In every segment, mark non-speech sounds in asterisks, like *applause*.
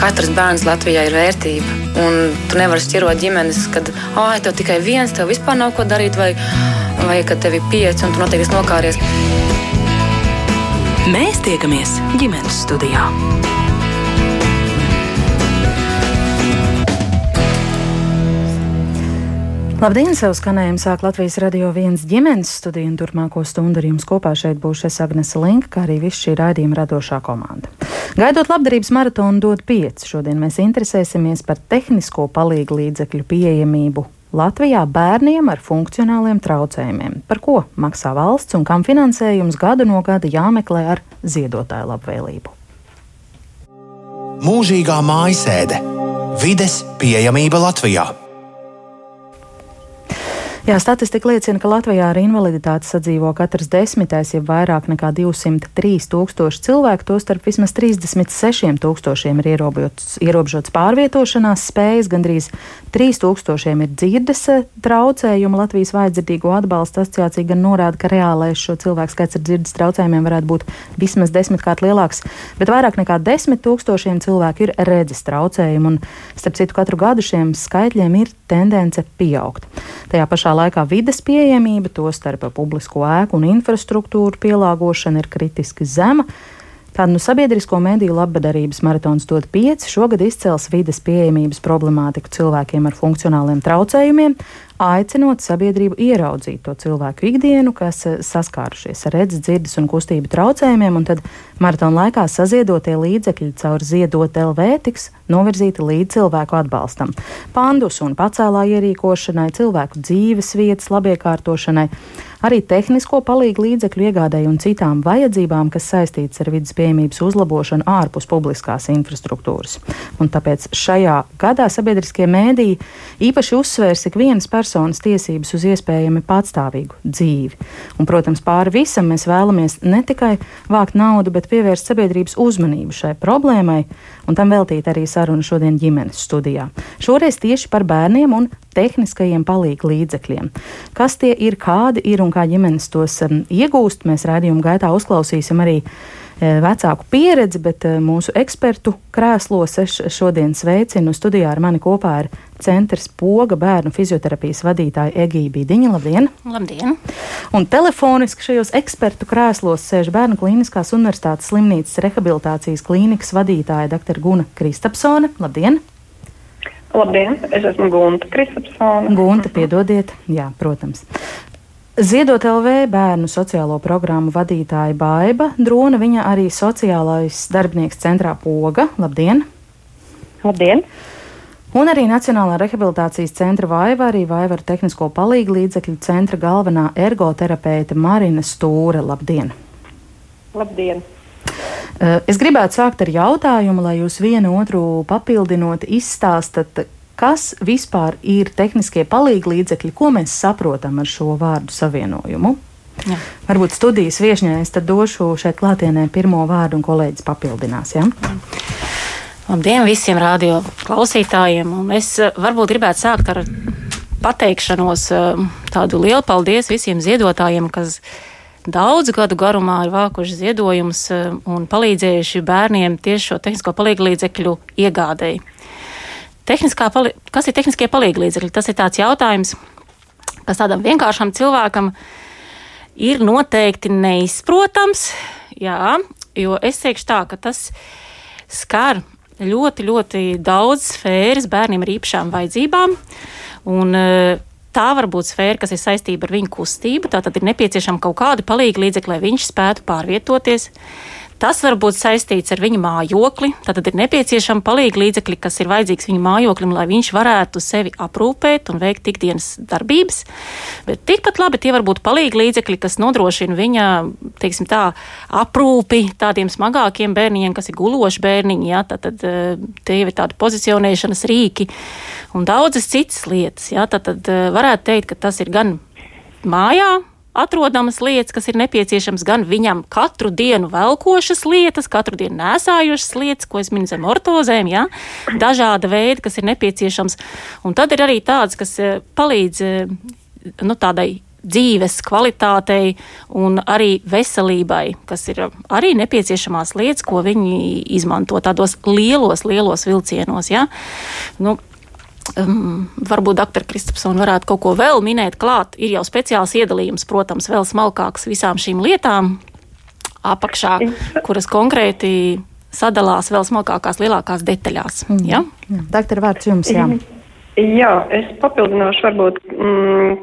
Katrs bērns Latvijā ir vērtība. Un tu nevari šķirot ģimenes, kad ah, tev tikai viens, tev vispār nav ko darīt, vai, vai kad tev ir pieci un tu noteikti nokāries. Mēs tiekamies ģimenes studijā. Labdien! Savu skanējumu sāk Latvijas radio viens ģimenes studija un turpmāko stundu ar jums kopā šeit būs es Agnese Linka, kā arī viss šī raidījuma radošā komanda. Gaidot labdarības maratonu dod pieci, šodien mēs interesēsimies par tehnisko palīgu līdzekļu pieejamību Latvijā bērniem ar funkcionāliem traucējumiem, par ko maksā valsts un kam finansējums gadu no gada jāmeklē ar ziedotāju labvēlību. Mūžīgā mājasēde - vides pieejamība Latvijā. Jā, statistika liecina, ka Latvijā ar invaliditāti sadzīvo katrs desmitais, ja vairāk nekā 203 tūkstoši cilvēku, tostarp vismaz 36 tūkstošiem ir ierobežots, ierobežots pārvietošanās spējas, gandrīz 3 tūkstošiem ir dzirdes eh, traucējumi. Latvijas vājdzirdīgo atbalsta asociācija gan norāda, ka reālais šo cilvēku skaits ar dzirdes traucējumiem varētu būt vismaz desmitkārt lielāks, bet vairāk nekā 10 tūkstošiem cilvēku ir redzes traucējumi, un starp citu katru gadu šiem skaitļiem ir tendence pieaugt. Tajā pašā laikā vides pieejamība, tostarp publisko ēku un infrastruktūru pielāgošana ir kritiski zema. Tādu nu, sabiedrisko mediju labdarības maratons dod pieci. Šogad izcels vides pieejamības problemātiku cilvēkiem ar funkcionāliem traucējumiem, aicinot sabiedrību ieraudzīt to cilvēku ikdienu, kas eh, saskārušies ar redzes, dzirdes un kustību traucējumiem, un tad maratona laikā saziedotie līdzekļi caur ziedot LV tiks novirzīti līdz cilvēku atbalstam. Pandus un pacēlā ierīkošanai, cilvēku dzīves vietas labiekārtošanai, arī tehnisko palīgu līdzekļu iegādēji un citām vajadzībām, kas saistītas ar vidas pieejamības uzlabošanu ārpus publiskās infrastruktūras. Un tāpēc šajā gadā sabiedriskie mēdīji īpaši uzsvērs ikvienas personas personas tiesības uz iespējami patstāvīgu dzīvi. Un, protams, pāri visam mēs vēlamies ne tikai vākt naudu, bet pievērst sabiedrības uzmanību šai problēmai, un tam veltīt arī sarunu šodien ģimenes studijā. Šoreiz tieši par bērniem un tehniskajiem palīgu līdzekļiem. Kas tie ir, kādi ir un kā ģimenes tos um, iegūst, mēs raidījuma gaitā uzklausīsim arī vecāku pieredzi, bet e, mūsu ekspertu krēslos es šodien sveicinu. Studijā ar mani kopā ir centrs Poga bērnu fizioterapijas vadītāja Egija Bīdiņa. Labdien! Labdien! Un telefoniski šajos ekspertu krēslos sēž Bērnu Kliniskās Universitātes slimnīcas rehabilitācijas klīnikas vadītāja dr. Guna Kristapsone. Labdien! Labdien, es esmu Gunta Kristapsone. Gunta, piedodiet, jā, protams. Ziedot LV bērnu sociālo programmu vadītāja Baiva Drona, viņa arī sociālais darbinieks centrā Poga. Labdien! Labdien! Un arī Nacionālā rehabilitācijas centra Vaiva, arī Vaiva ar tehnisko palīgu līdzekļu centra galvenā ergoterapeite Marina Stūre. Labdien! Labdien! Eh, es gribētu sākt ar jautājumu, lai jūs vienu otru papildinot, izstāstat, Kas vispār ir tehniskie palīgi līdzekļi, ko mēs saprotam ar šo vārdu savienojumu? Jā. Varbūt studijas viesņai es došu šeit klātienē pirmo vārdu un kolēģis papildinās. Ja? Labdien visiem radio klausītājiem! Un es eh, varbūt gribētu sākt ar pateikšanos eh, tādu lielu paldies visiem ziedotājiem, kas daudzu gadu garumā ir vākuši ziedojumus eh, un palīdzējuši bērniem tieši šo tehnisko palīdzekļu iegādēji. Pali kas ir tehniskie palīglīdzekļi? Tas ir tāds jautājums, kas tādam vienkāršam cilvēkam ir noteikti neizprotams. Jā, jo es teikšu tā, ka tas skar ļoti, ļoti daudz sfēras bērniem ar īpašām vajadzībām. Un, eh, tā var būt sfēra, kas ir saistīta ar viņu kustību. Tātad ir nepieciešama kaut kāda palīga līdzekļa, lai viņš spētu pārvietoties. Tas var būt saistīts ar viņa mājokli. Tad ir nepieciešama palīga līdzekļi, kas ir vajadzīgs viņa mājoklim, lai viņš varētu sevi aprūpēt un veikt ikdienas darbības. Bet tikpat labi tie var būt palīga līdzekļi, kas nodrošina viņa teiksim, tā, aprūpi tādiem smagākiem bērniem, kas ir guloši bērniņi. Ja? Tad, tad eh, tie ir tādi pozicionēšanas rīki un daudzas citas lietas. Ja? Tad, tad eh, varētu teikt, ka tas ir gan mājā, atrodamas lietas, kas ir nepieciešams gan viņam katru dienu velkošas lietas, katru dienu nēsājošas lietas, ko es minu zem ortozēm, ja? dažāda veida, kas ir nepieciešams. Un tad ir arī tāds, kas eh, palīdz eh, nu, tādai dzīves kvalitātei un arī veselībai, kas ir arī nepieciešamās lietas, ko viņi izmanto tādos lielos, lielos vilcienos. Ja? Nu, Um, varbūt dr. Kristapsona varētu kaut ko vēl minēt klāt. Ir jau speciāls iedalījums, protams, vēl smalkāks visām šīm lietām apakšā, *laughs* kuras konkrēti sadalās vēl smalkākās, lielākās detaļās. Mm. Ja? Doktor, vārds jums, jā. *laughs* Jā, es papildināšu varbūt. Mm,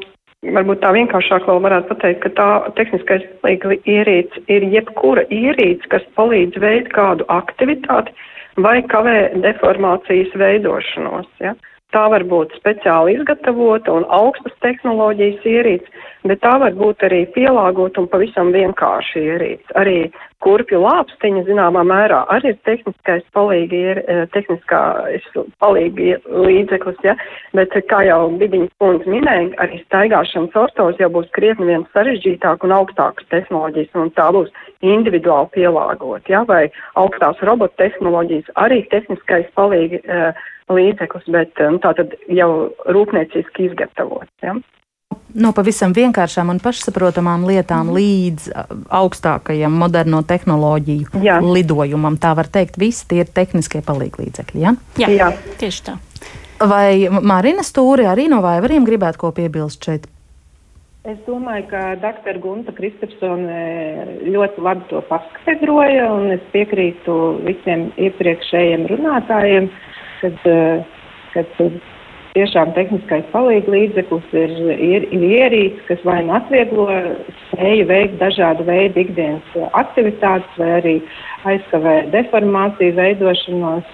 Varbūt tā vienkāršāk vēl varētu pateikt, ka tā tehniskais palīga ierīce ir jebkura ierīce, kas palīdz veikt kādu aktivitāti vai kavē deformācijas veidošanos. Ja? Tā var būt speciāli izgatavota un augstas tehnoloģijas ierīce, bet tā var būt arī pielāgota un pavisam vienkārši ierīce. Arī kurpju lāpstiņa zināmā mērā arī ir tehniskais palīgi, ir, eh, tehniskā palīgi līdzeklis, ja? bet kā jau Bidiņas kundze minēja, arī staigāšanas ortos jau būs krietni vien sarežģītāk un augstākas tehnoloģijas, un tā būs individuāli pielāgot, ja? vai augstās robotu tehnoloģijas arī tehniskais palīgi. Uh, līdzeklis, bet nu, tā tad jau rūpnieciski izgatavots. Ja? No pavisam vienkāršām un pašsaprotamām lietām mm. līdz augstākajam moderno tehnoloģiju Jā. lidojumam. Tā var teikt, visi tie ir tehniskie palīdzekļi. Ja? Jā, Jā, tieši tā. Vai Marina Stūri arī no vaivariem gribētu ko piebilst šeit? Es domāju, ka dr. Gunta Kristapsone ļoti labi to paskaidroja, un es piekrītu visiem iepriekšējiem runātājiem. Uh, kad, eh, kad tiešām tehniskais līdzeklis ir, ir, ir ierīce, kas vai nu atvieglo spēju veikt dažādu veidu ikdienas aktivitātes, vai arī aizkavē deformāciju veidošanos,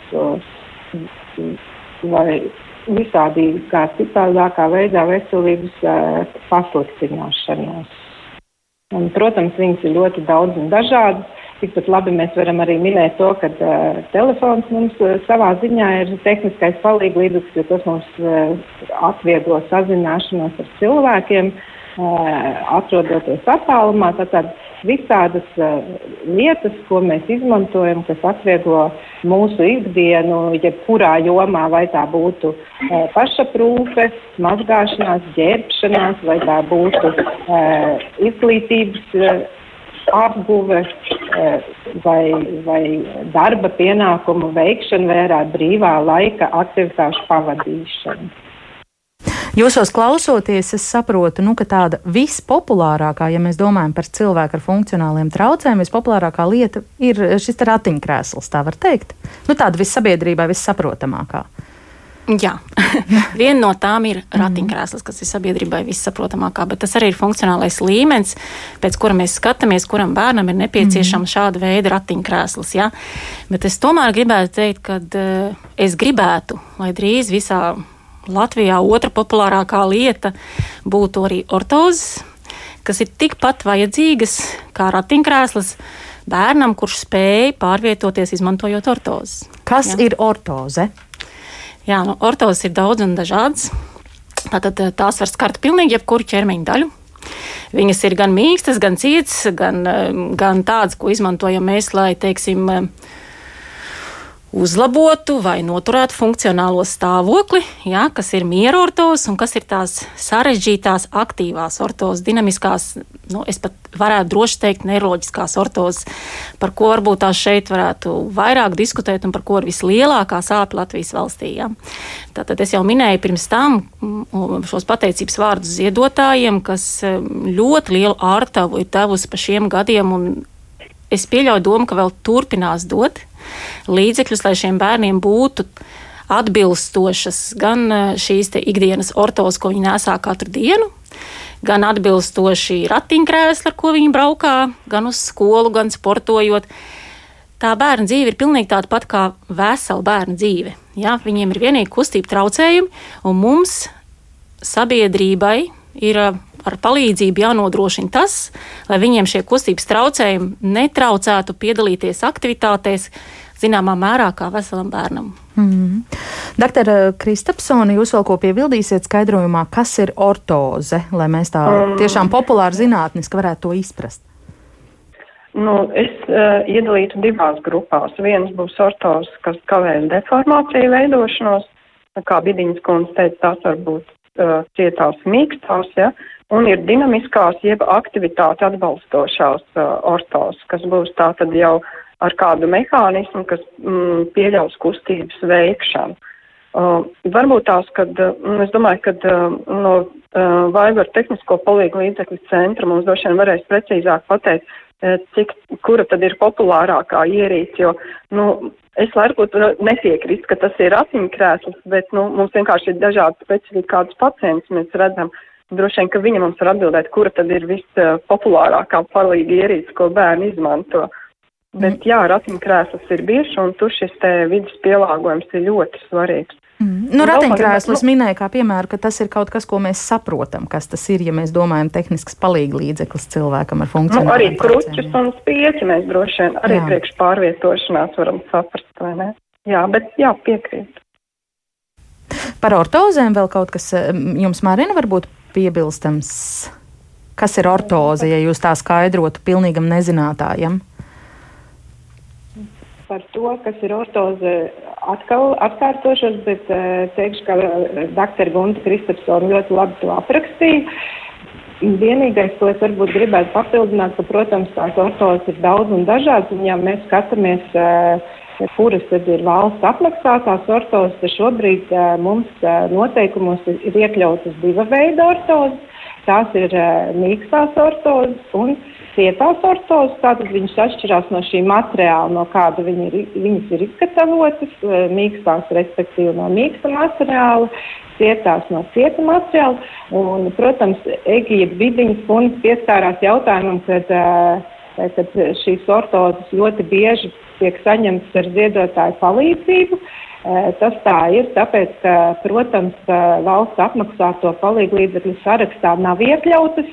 vai visādi kā citādākā veidā veselības eh, pasliktināšanos. Un, protams, viņas ir ļoti daudz un dažādas. Tikpat labi mēs varam arī minēt to, ka uh, telefons mums uh, savā ziņā ir tehniskais palīglīdzeklis, jo tas mums uh, atvieglo sazināšanos ar cilvēkiem, uh, atrodoties attālumā. Tātad visādas uh, lietas, ko mēs izmantojam, kas atvieglo mūsu ikdienu, jebkurā jomā, vai tā būtu uh, pašaprūpe, mazgāšanās, ģērbšanās, vai tā būtu uh, izglītības. Uh, apguve eh, vai, vai darba pienākumu veikšana, vai arī brīvā laika aktivitāšu pavadīšana. Jūsos klausoties, es saprotu, nu, ka tāda vispopulārākā, ja mēs domājam par cilvēku ar funkcionāliem traucējumiem, vispopulārākā lieta ir šis ratiņkrēsls, tā var teikt. Nu, tāda vissabiedrībai vissaprotamākā. Jā, *laughs* viena no tām ir ratiņkrēsls, kas ir sabiedrībai vissaprotamākā, bet tas arī ir funkcionālais līmenis, pēc kura mēs skatāmies, kuram bērnam ir nepieciešama mm. šāda veida ratiņkrēsls. Ja? Bet es tomēr gribētu teikt, ka uh, es gribētu, lai drīz visā Latvijā otra populārākā lieta būtu arī ortozes, kas ir tikpat vajadzīgas kā ratiņkrēsls bērnam, kurš spēj pārvietoties izmantojot ortozes. Kas ja? ir ortoze? Jā, nu, ortozes ir daudz un dažādas. Tātad eh, tās var skart pilnīgi jebkuru ķermeņa daļu. Viņas ir gan mīkstas, gan cietas, gan, eh, gan tādas, ko izmantojam mēs, lai, teiksim, uh, uzlabotu vai noturētu funkcionālo stāvokli, jā, kas ir miera ortos un kas ir tās sarežģītās, aktīvās ortos, dinamiskās, nu, es pat varētu droši teikt, neiroloģiskās ortos, par ko varbūt tās šeit varētu vairāk diskutēt un par ko ir vislielākā sāpe Latvijas valstī. Jā. Tātad es jau minēju pirms tam mm, šos pateicības vārdus ziedotājiem, kas ļoti lielu ārtavu ir devusi pa šiem gadiem un es pieļauju domu, ka vēl turpinās dot līdzekļus, lai šiem bērniem būtu atbilstošas gan e, šīs ikdienas ortos, ko viņi nesā katru dienu, gan atbilstoši ratiņkrēsli, ar ko viņi braukā, gan uz skolu, gan sportojot. Tā bērna dzīve ir pilnīgi tāda pati kā vesela bērna dzīve. Ja? Viņiem ir vienīgi kustība traucējumi, un mums, sabiedrībai, ir e, ar palīdzību jānodrošina tas, lai viņiem šie kustības traucējumi netraucētu piedalīties aktivitātēs, zināmā mērā kā veselam bērnam. Mm -hmm. Doktor eh, Kristapsoni, jūs vēl ko piebildīsiet skaidrojumā, kas ir ortoze, lai mēs tā tiešām populāri zinātniski varētu to izprast? Nu, es uh, iedalītu divās grupās. Viens būs ortos, kas kavē deformāciju veidošanos, kā Bidiņas kundze teica, tās var būt uh, cietās mīkstās, ja, un ir dinamiskās jeb aktivitāti atbalstošās uh, ortos, kas būs tātad jau ar kādu mehānismu, kas mm, pieļaus kustības veikšanu. Uh, varbūt tās, kad uh, es domāju, ka uh, no uh, Vaibar tehnisko palīgu līdzekļu centra mums droši vien varēs precīzāk pateikt, uh, cik, kura tad ir populārākā ierīce, jo, nu, es varbūt nepiekrītu, ka tas ir ratiņkrēsls, bet, nu, mums vienkārši ir dažādi specifiki kādus pacientus mēs redzam. Uh, Droši vien, ka viņa mums var atbildēt, kura tad ir vispopulārākā palīga ierīce, ko bērni izmanto. Bet mm. jā, ratiņkrēsls ir bieži, un tur šis vidus pielāgojums ir ļoti svarīgs. Mm. Nu, ratiņkrēsls nu, minēja kā piemēru, ka tas ir kaut kas, ko mēs saprotam, kas tas ir, ja mēs domājam tehnisks palīga līdzeklis cilvēkam ar funkciju. Nu, arī kruķus un spieķi mēs droši vien arī jā. priekš pārvietošanās varam saprast, vai ne? Jā, bet jā, piekrīt. Par ortozēm vēl kaut kas jums, Mārina, varbūt piebilstams? Kas ir ortoze, ja jūs tā skaidrotu pilnīgam nezinātājam? Par to, kas ir ortoze, atkal atkārtošos, bet uh, teikšu, ka uh, dr. Gunta Kristapsona ļoti labi to aprakstīja. Vienīgais, ko es varbūt gribētu papildināt, ka, protams, tās ortozes ir daudz un dažādas, un ja mēs skatāmies, uh, kuras tad ir valsts apmaksātās ortozes, tad šobrīd mums noteikumos ir, iekļautas diva veida ortozes. Tās ir mīkstās ortozes un cietās ortozes. Tātad viņas atšķirās no šī materiāla, no kāda viņi ir, viņas ir izgatavotas. Mīkstās, respektīvi, no mīksta materiāla, cietās no cieta materiāla. Un, protams, Egija Bidiņas kundze pieskārās jautājumam, kad, kad šīs ortozes ļoti bieži tiek saņemtas ar ziedotāju palīdzību. Tas tā ir, tāpēc, ka, protams, valsts apmaksāto palīglīdzekļu sarakstā nav iekļautas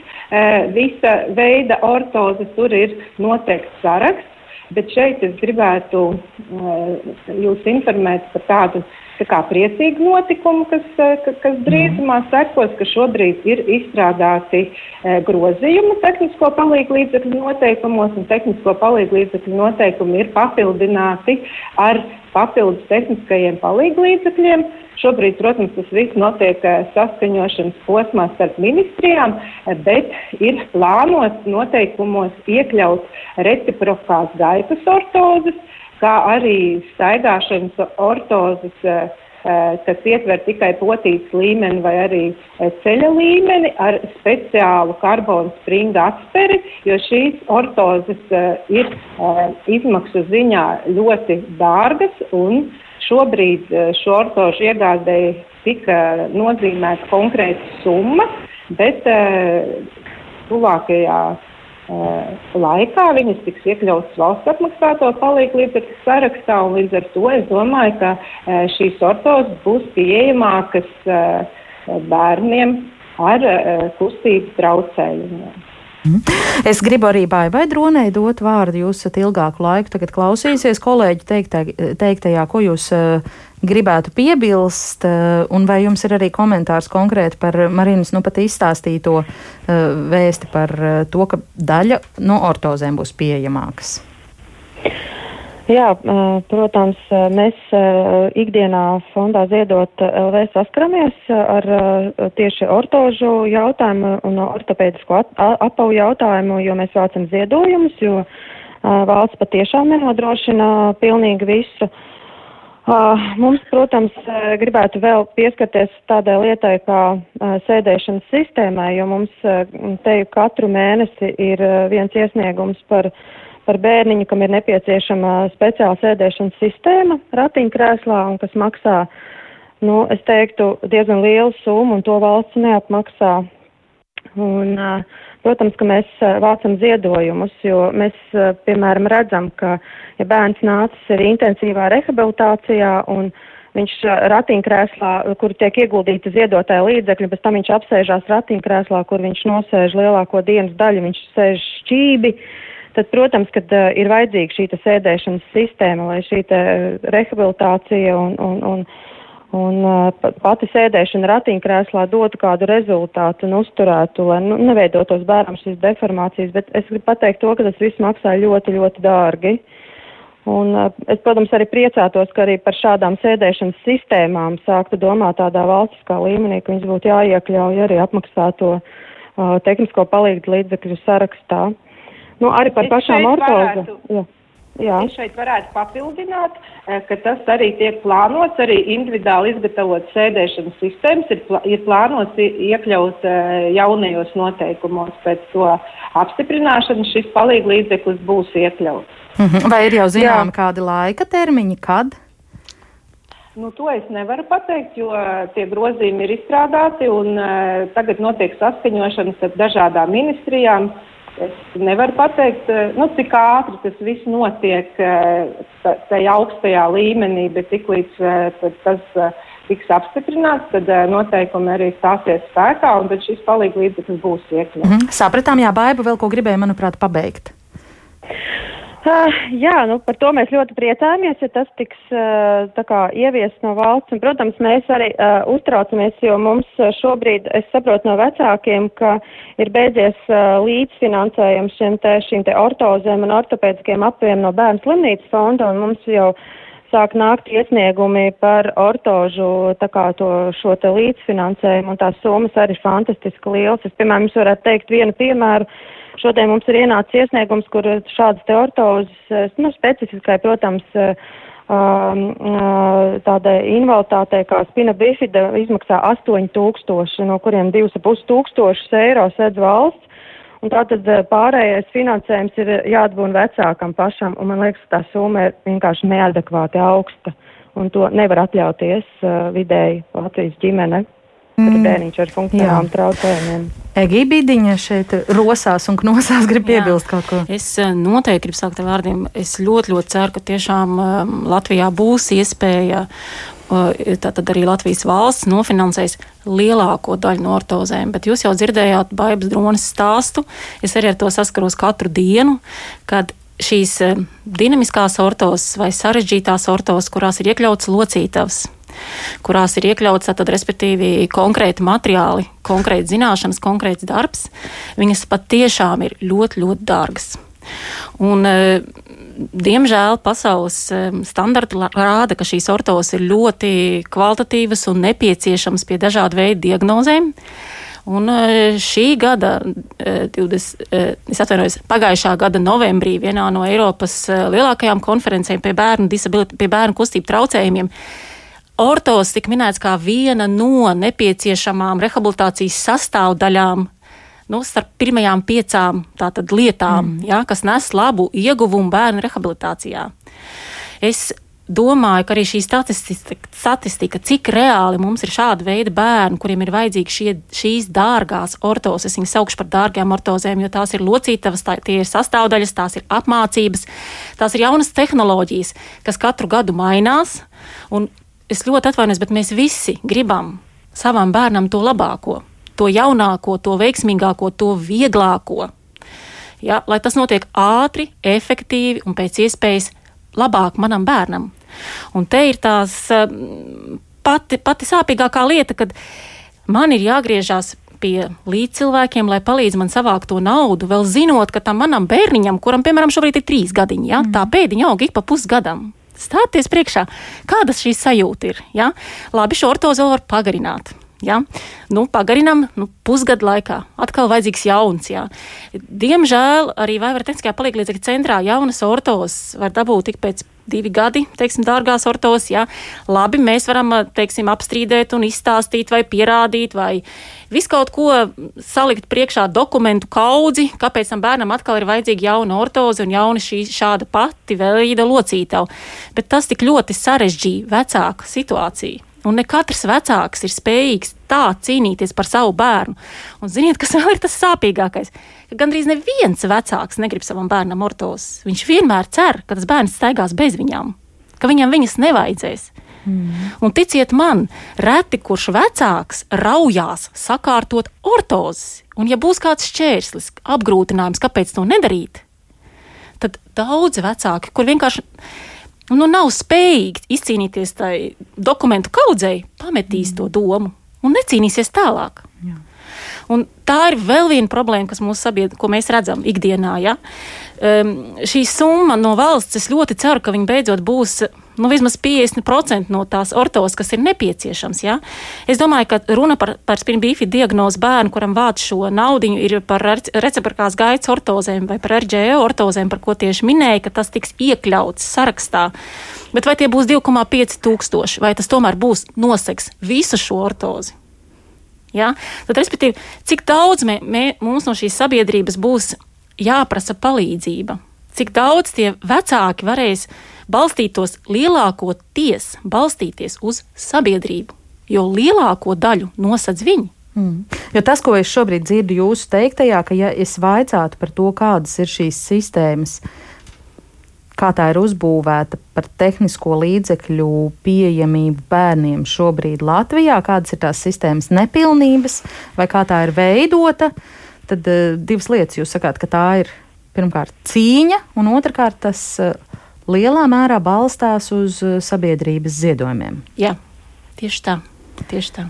visa veida ortozes, tur ir noteikts saraksts, bet šeit es gribētu jūs informēt par tādu tā kā priecīgu notikumu, kas, kas drīzumā sekos, ka šobrīd ir izstrādāti grozījumi tehnisko palīgu līdzekļu noteikumos, un tehnisko palīgu līdzekļu noteikumi ir papildināti ar papildus tehniskajiem palīglīdzekļiem. Šobrīd, protams, tas viss notiek eh, saskaņošanas posmā starp ministrijām, eh, bet ir plānots noteikumos iekļaut reciprokās gaitas ortozes, kā arī staigāšanas ortozes eh, kas ietver tikai potītas līmeni vai arī ceļa līmeni ar speciālu karbonu springa atsperi, jo šīs ortozes ir izmaksu ziņā ļoti dārgas un šobrīd šo ortožu iegādēji tika nozīmēta konkrēta summa, bet tuvākajā laikā viņas tiks iekļautas valsts apmaksāto palīgu līdzekļu sarakstā, un līdz ar to es domāju, ka šīs ortos būs pieejamākas bērniem ar kustību traucējumiem. Mhm. Es gribu arī Baibai Dronai dot vārdu. Jūs esat ilgāku laiku tagad klausījusies kolēģi teiktā, teiktajā, ko jūs uh, gribētu piebilst, uh, un vai jums ir arī komentārs konkrēti par Marinas nu pat izstāstīto uh, vēsti par to, ka daļa no ortozēm būs pieejamākas? Jā, protams, mēs ikdienā fondā ziedot LV saskaramies ar tieši ortožu jautājumu un ortopēdisko apavu jautājumu, jo mēs vācam ziedojumus, jo valsts patiešām nenodrošina pilnīgi visu. Mums, protams, gribētu vēl pieskarties tādai lietai kā sēdēšanas sistēmai, jo mums te katru mēnesi ir viens iesniegums par par bērniņu, kam ir nepieciešama speciāla sēdēšanas sistēma ratiņkrēslā un kas maksā, nu, es teiktu, diezgan lielu summu un to valsts neapmaksā. Un, protams, ka mēs vācam ziedojumus, jo mēs, piemēram, redzam, ka, ja bērns nācis ir intensīvā rehabilitācijā un viņš ratiņkrēslā, kur tiek ieguldīta ziedotāja līdzekļi, pēc tam viņš apsēžās ratiņkrēslā, kur viņš nosēž lielāko dienas daļu, viņš sēž šķībi, uh, tad, protams, kad uh, ir vajadzīga šī sēdēšanas sistēma, lai šī rehabilitācija un, un, un, un uh, pati sēdēšana ratiņkrēslā dotu kādu rezultātu un uzturētu, lai nu, neveidotos bērnam šīs deformācijas, bet es gribu pateikt to, ka tas viss maksā ļoti, ļoti dārgi. Un uh, es, protams, arī priecātos, ka arī par šādām sēdēšanas sistēmām sāktu domāt tādā valstiskā līmenī, ka viņas būtu jāiekļauj arī apmaksāto uh, uh, tehnisko palīdzību līdzekļu sarakstā. Nu, arī par Es pašām ortozēm. varētu- Jā. Es šeit varētu papildināt, eh, ka tas arī tiek plānots, arī individuāli izgatavot sēdēšanas sistēmas, ir, plā, ir plānots iekļaut eh, jaunajos noteikumos pēc to apstiprināšanas šis palīg līdzeklis būs iekļauts. Mhm. Vai ir jau zināmi kādi laika termiņi, kad? Nu, to es nevaru pateikt, jo eh, tie grozījumi ir izstrādāti un uh, tagad notiek saskaņošanas ar dažādām ministrijām. Es nevaru pateikt, uh, nu, cik ātri tas viss notiek uh, tajā augstajā līmenī, bet tiklīdz uh, tas tiks apstiprināts, tad noteikumi arī stāsies spēkā un tad šis palīg līdzeklis būs iekļauts. Mhm. Sapratām, jā, Baiba vēl ko gribēja, manuprāt, pabeigt. Uh, jā, nu, par to mēs ļoti priecājamies, ja tas tiks uh, kā ieviests no valsts. Un, protams, mēs arī uh, uztraucamies, jo mums uh, šobrīd, es saprotu no vecākiem, ka ir beidzies uh, līdzfinansējums šiem te, šīm te ortozēm un ortopēdiskiem apviem no bērnu slimnīcas fonda, un mums jau sāk nākt iesniegumi par ortožu tā kā to šo te līdzfinansējumu, un tās summas arī fantastiski lielas. Es, piemēram, jums varētu teikt vienu piemēru. Šodien mums ir ienācis iesniegums, kur šādas te ortozes, nu, specifiskai, protams, um, tādai invaliditātei kā spina bifida izmaksā 8000, no kuriem 2,5 tūkstošus eiro sedz valsts. Un tātad pārējais finansējums ir jāatbūna vecākam pašam, un man liekas, tā summa ir vienkārši neadekvāti augsta, un to nevar atļauties uh, vidēji Latvijas ģimene, kad ir bērniņš ar funkcionālām traucējumiem. Egībīdiņa šeit rosās un knosās grib piebilst kaut ko. Es eh, noteikti gribu sākt ar vārdiem. Es ļoti, ļoti ceru, ka tiešām um, Latvijā būs iespēja. uh, Tātad arī Latvijas valsts nofinansēs lielāko daļu no ortozēm. Bet jūs jau dzirdējāt Baibas dronas stāstu. Es arī ar to saskaros katru dienu, kad šīs eh, dinamiskās ortozes vai sarežģītās ortozes, kurās ir iekļauts locītavs, kurās ir iekļauts tātad, respektīvi konkrēti materiāli, konkrēti zināšanas, konkrēts darbs, viņas patiešām ir ļoti, ļoti dārgas. Un, eh, diemžēl pasaules eh, standarti rāda, ka šīs ortos ir ļoti kvalitatīvas un nepieciešamas pie dažādu veidu diagnozēm. Un eh, šī gada, eh, 20, eh, es atvainojos, pagājušā gada novembrī vienā no Eiropas lielākajām konferencēm pie bērnu, pie bērnu kustību traucējumiem ortos tika minēts kā viena no nepieciešamām rehabilitācijas sastāvdaļām. Nu, starp pirmajām piecām tātad, lietām, mm. ja, kas nes labu ieguvumu bērnu rehabilitācijā. Es domāju, ka arī šī statistika, statistika, cik reāli mums ir šāda veida bērni, kuriem ir vajadzīgi šie, šīs dārgās ortozes, es viņas saukšu par dārgām ortozēm, jo tās ir locītavas, tā, tie ir sastāvdaļas, tās ir apmācības, tās ir jaunas tehnoloģijas, kas katru gadu mainās. Un es ļoti atvainojos, bet mēs visi gribam savam bērnam to labāko, to jaunāko, to veiksmīgāko, to vieglāko. Ja, lai tas notiek ātri, efektīvi un pēc iespējas labāk manam bērnam. Un te ir tās um, pati, pati sāpīgākā lieta, kad man ir jāgriežās pie līdzcilvēkiem, lai palīdz man savākt to naudu, vēl zinot, ka tam manam bērniņam, kuram, piemēram, šobrīd ir trīs gadiņi, ja, mm. tā pēdiņa aug ik pa pusgadam. Stāties priekšā, kādas šīs sajūta ir. Ja? Labi, šo ortozi vēl var pagarināt. Ja? Nu, pagarinām nu, pusgadu laikā. Atkal vajadzīgs jauns. Ja? Diemžēl arī Vaivara Tehniskajā palīdzības centrā jaunas ortos var dabūt tik pēc divi gadi, teiksim, dārgās ortos. Ja? Labi, mēs varam teiksim, apstrīdēt un izstāstīt vai pierādīt vai visu kaut ko salikt priekšā dokumentu kaudzi, kāpēc tam bērnam atkal ir vajadzīga jauna ortoze un jauna šī šāda pati veida locītava. Bet tas tik ļoti sarežģīja vecāku situāciju. Un ne katrs vecāks ir spējīgs tā cīnīties par savu bērnu. Un ziniet, kas vēl ir tas sāpīgākais? Ka gandrīz neviens vecāks negrib savam bērnam ortos. Viņš vienmēr cer, ka tas bērns staigās bez viņām, ka viņam viņas nevajadzēs. Mm. Un ticiet man, reti kurš vecāks raujās sakārtot ortozes. Un ja būs kāds šķērslis, apgrūtinājums, kāpēc to nedarīt, tad daudzi vecāki, kur vienkārši nu, nav spējīgi izcīnīties tai dokumentu kaudzei, pametīs mm. to domu un necīnīsies tālāk. Jā. Un tā ir vēl viena problēma, kas mūsu sabiedrībā, ko mēs redzam ikdienā. Ja? Um, šī summa no valsts, es ļoti ceru, ka viņi beidzot būs nu, vismaz 50% no tās ortos, kas ir nepieciešams. Ja? Es domāju, ka runa par, par spinbīfi diagnozu bērnu, kuram vāc šo naudu, ir par reciprokās gaitas ortozēm vai par RGE ortozēm, par ko tieši minēja, ka tas tiks iekļauts sarakstā. Bet vai tie būs 2,5 tūkstoši, vai tas tomēr būs noseks visu šo ortozi? Ja? Tad, respektīvi, cik daudz mē, mē, mums no šīs sabiedrības būs jāprasa palīdzība? Cik daudz tie vecāki varēs balstītos lielākoties balstīties uz sabiedrību, jo lielāko daļu nosedz viņi. Mm. Jo tas, ko es šobrīd dzirdu jūsu teiktajā, ka ja es vaicātu par to, kādas ir šīs sistēmas, kā tā ir uzbūvēta par tehnisko līdzekļu pieejamību bērniem šobrīd Latvijā, kādas ir tās sistēmas nepilnības, vai kā tā ir veidota, tad uh, divas lietas jūs sakāt, ka tā ir pirmkārt cīņa, un otrkārt tas uh, lielā mērā balstās uz uh, sabiedrības ziedojumiem. Jā, tieši tā. Tieši tā.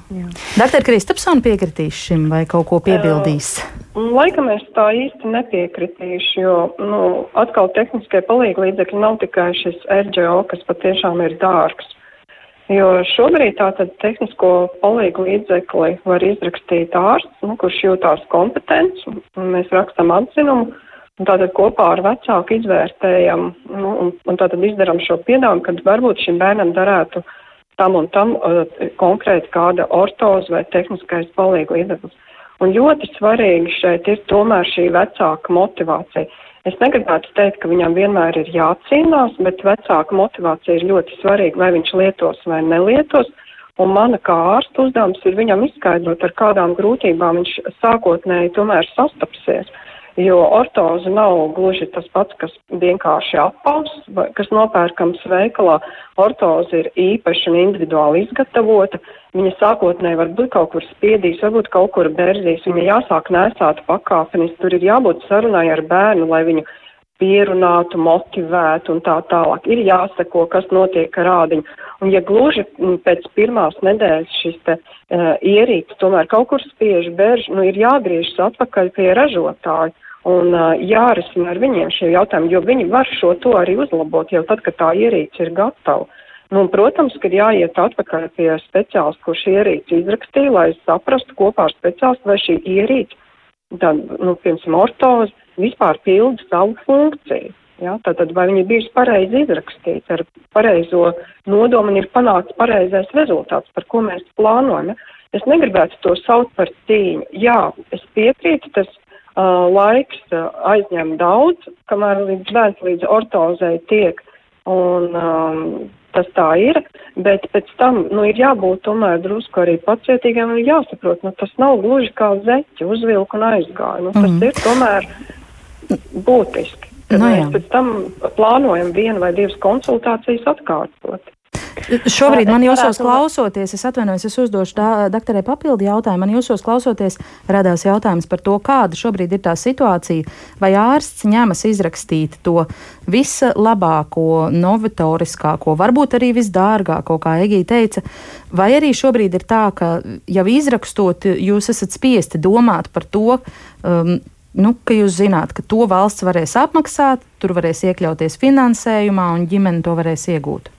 Dr. Kristapsona piekritīs šim vai kaut ko piebildīs? Laikam es tā īsti nepiekritīšu, jo, nu, atkal tehniskie palīgi līdzekļi nav tikai šis RGO, kas patiešām ir dārgs. Jo šobrīd tātad tehnisko palīgu līdzekli var izrakstīt ārsts, nu, kurš jūtās kompetents, un mēs rakstam atzinumu, tātad kopā ar vecāku izvērtējam nu, un, un tātad izdaram šo piedāvājumu, kad varbūt šim bērnam darētu tam un tam uh, konkrēti kāda ortoza vai tehniskais palīgu līdzeklis. Un ļoti svarīgi šeit ir tomēr šī vecāka motivācija. Es negribētu teikt, ka viņam vienmēr ir jācīnās, bet vecāka motivācija ir ļoti svarīga, vai viņš lietos vai nelietos. Un mana kā ārsta uzdevums ir viņam izskaidrot, ar kādām grūtībām viņš sākotnēji tomēr sastapsies. Uh, jo ortoze nav gluži tas pats, kas vienkārši apaus, kas nopērkams veikalā. Ortoze ir īpaši un individuāli izgatavota. Viņa sākotnēji varbūt kaut kur spiedīs, varbūt kaut kur berzīs. Viņa jāsāk nesāt pakāpenis. Tur ir jābūt sarunai ar bērnu, lai viņu pierunātu, motivētu un tā tālāk. Ir jāsako, kas notiek ar rādiņu. Un ja gluži pēc pirmās nedēļas šis te uh, ierīts tomēr kaut kur spiež berž, nu ir jāgriežas atpakaļ pie ražotāju un uh, jārisina ar viņiem šie jautājumi, jo viņi var šo to arī uzlabot jau tad, kad tā ierīce ir gatava. Nu, un, protams, ka jāiet atpakaļ pie speciālista, kurš ierīci izrakstīja, lai saprastu kopā ar speciālistu, vai šī ierīce, tā, nu, piemēram, ortozi, vispār pilda savu funkciju. Ja? Tātad, vai viņi ir bijuši pareizi izrakstīti ar pareizo nodomu un ir panākts pareizais rezultāts, par ko mēs plānojam. Ja? Es negribētu to saukt par cīņu. Jā, es piekrītu, tas uh, laiks uh, aizņem daudz, kamēr līdz bērns līdz ortozei tiek, un um, tas tā ir, bet pēc tam, nu, ir jābūt tomēr drusku arī pacietīgiem un jāsaprot, nu, tas nav gluži kā zeķi, uzvilku un aizgāju, nu, tas mm. ir tomēr būtiski. Tad no, nu mēs pēc tam plānojam vienu vai divas konsultācijas atkārtot. Šobrīd man jūsos klausoties, es atvainojos, es uzdošu tā, doktorai papildu jautājumu. Man jūsos klausoties radās jautājums par to, kāda šobrīd ir tā situācija, vai ārsts ņemas izrakstīt to vislabāko, novatoriskāko, varbūt arī visdārgāko, kā Egija teica, vai arī šobrīd ir tā, ka jau izrakstot, jūs esat spiesti domāt par to, um, nu, ka jūs zināt, ka to valsts varēs apmaksāt, tur varēs iekļauties finansējumā un ģimene to varēs iegūt?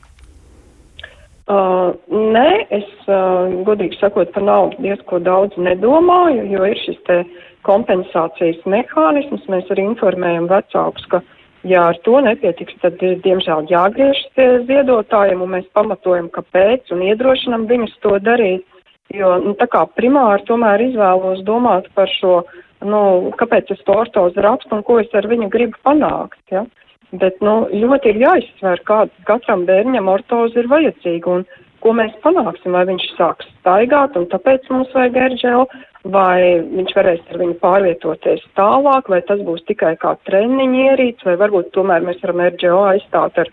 Uh, nē, es uh, godīgi sakot par naudu diezko daudz nedomāju, jo ir šis te kompensācijas mehānisms. Mēs arī informējam vecākus, ka ja ar to nepietiks, tad diemžēl jāgriežas ziedotājiem un mēs pamatojam, kāpēc un iedrošinam viņus to darīt. Jo, nu, tā kā primāri tomēr izvēlos domāt par šo uh, nu, kāpēc es to ortozi rakstu un ko es ar viņu gribu panākt. Ja? Bet nu, ļoti ir jāizsver, kāda katram bērnam ortozi ir vajadzīga un ko mēs panāksim. Vai viņš sāks staigāt un tāpēc mums vajag erģelu, vai viņš varēs ar viņu pārvietoties tālāk, vai tas būs tikai kā treniņa ierīts, vai varbūt tomēr mēs varam erģelo aizstāt ar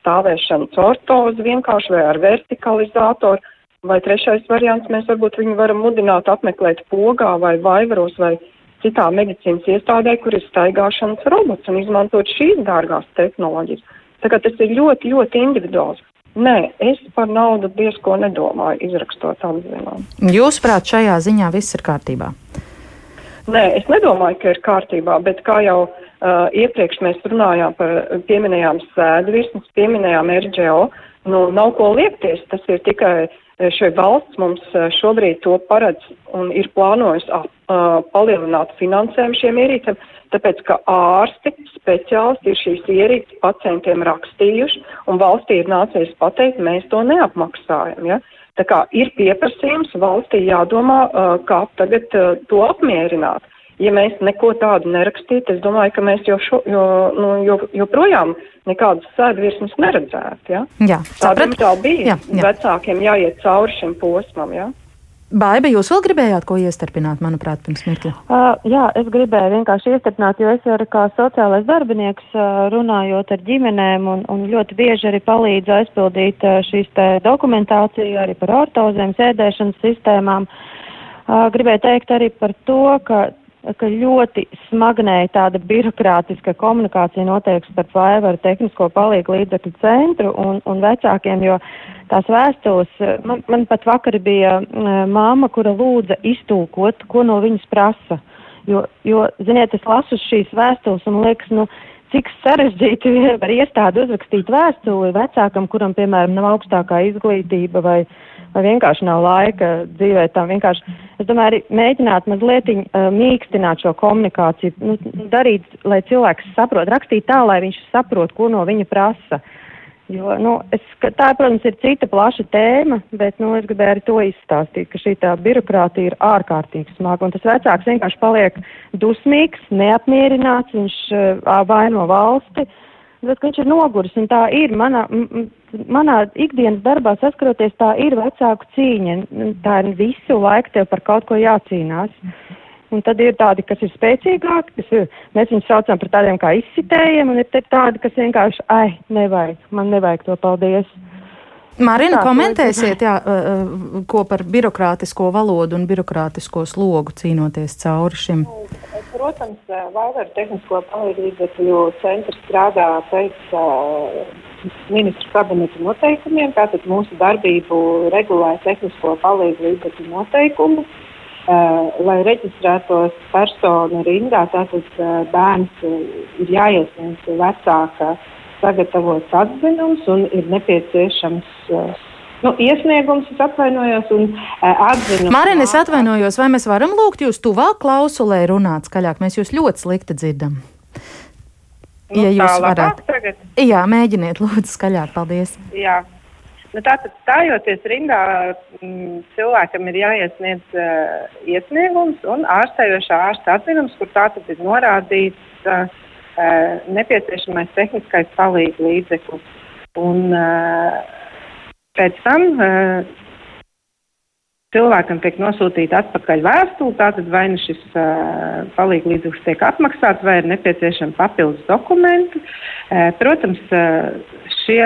stāvēšanas ortozi vienkārši vai ar vertikalizātoru. Vai trešais variants, mēs varbūt viņu varam mudināt apmeklēt pogā vai vaivaros vai citā medicīnas iestādē, kur ir staigāšanas robots un izmantot šīs dārgās tehnoloģijas. Tā kā tas ir ļoti, ļoti individuāls. Nē, es par naudu diezko nedomāju, izrakstot atzinumu. Jūsuprāt, šajā ziņā viss ir kārtībā? Nē, es nedomāju, ka ir kārtībā, bet kā jau uh, Uh, iepriekš mēs runājām par, pieminējām sēdvirsmas, pieminējām RGO. Nu, nav ko liekties, tas ir tikai šai valsts mums šobrīd to paredz un ir plānojis uh, palielināt finansējumu šiem ierīcēm, tāpēc, ka ārsti, speciālisti ir šīs ierīces pacientiem rakstījuši un valstī ir nācies pateikt, mēs to neapmaksājam. Ja? Tā kā ir pieprasījums, valstī jādomā, kā tagad to apmierināt ja mēs neko tādu nerakstītu, es domāju, ka mēs jau, šo, jo, nu, jo, joprojām nekādas sēdvirsmas neredzētu. Ja? Jā, Tādiem tā bija. Jā, jā. Vecākiem jāiet cauri šim posmam. Ja? Baiba, jūs vēl gribējāt ko iestarpināt, manuprāt, pirms mirkļa? Uh, jā, es gribēju vienkārši iestarpināt, jo es arī kā sociālais darbinieks uh, runājot ar ģimenēm un, un ļoti bieži arī palīdzu aizpildīt uh, šīs te dokumentāciju arī par ortozēm, sēdēšanas sistēmām. Uh, gribēju teikt arī par to, ka ka ļoti smagnēja tāda birokrātiska komunikācija notiek starp Vaivaru tehnisko palīgu līdzekļu centru un, un vecākiem, jo tās vēstules, man, man pat vakar bija māma, kura lūdza iztūkot, ko no viņas prasa. Jo, jo ziniet, es lasu šīs vēstules un liekas, nu, cik sarežģīti var iestādi uzrakstīt vēstuli vecākam, kuram, piemēram, nav augstākā izglītība vai, vai vienkārši nav laika dzīvēt tam. Vienkārši, es domāju, arī mēģināt mazliet uh, mīkstināt šo komunikāciju, nu, darīt, lai cilvēks saprot, rakstīt tā, lai viņš saprot, ko no viņa prasa. Jo, nu, es, tā, protams, ir cita plaša tēma, bet nu, es gribēju arī to izstāstīt, ka šī birokrātija ir ārkārtīgi smaga. Tas vecāks vienkārši paliek dusmīgs, neapmierināts, viņš uh, vaino valsti, bet viņš ir noguris. Tā ir manā, manā ikdienas darbā saskaroties, tā ir vecāku cīņa. Tā ir visu laiku tev par kaut ko jācīnās. Un tad ir tādi, kas ir spēcīgāki, kas ir, mēs viņus saucam par tādiem kā izsitējiem, un ir tādi, kas vienkārši, ai, nevajag, man nevajag to paldies. Marina, komentēsiet, jā, ko par birokrātisko valodu un birokrātisko slogu cīnoties cauri šim? Protams, Vaivaru tehnisko palīdzību centrs strādā pēc ministru kabineta noteikumiem, tātad mūsu darbību regulē tehnisko palīdzību noteikumu. Uh, lai reģistrētos personu rindā, tātad uh, bērns uh, ir jāiesniedz vecāka sagatavots atzinums un ir nepieciešams nu, iesniegums, es atvainojos, un atzinums. Marina, es atvainojos, vai mēs varam lūgt jūs tuvāk klausulē runāt skaļāk? Mēs jūs ļoti slikti dzirdam. Nu, ja jūs varat. Jā, mēģiniet, *laughs* lūdzu, skaļāk. Paldies. Jā. Nu, tātad stājoties rindā, m, mm, cilvēkam ir jāiesniedz uh, iesniegums un ārstējošā ārsta atzinums, kur tātad ir norādīts uh, uh, nepieciešamais tehniskais palīdz līdzeklis. Un uh, pēc tam uh, cilvēkam tiek nosūtīta atpakaļ vēstule, tātad vai nu šis uh, palīglīdzeklis tiek atmaksāts, vai ir nepieciešami papildus dokumenti. Uh, protams, uh, šie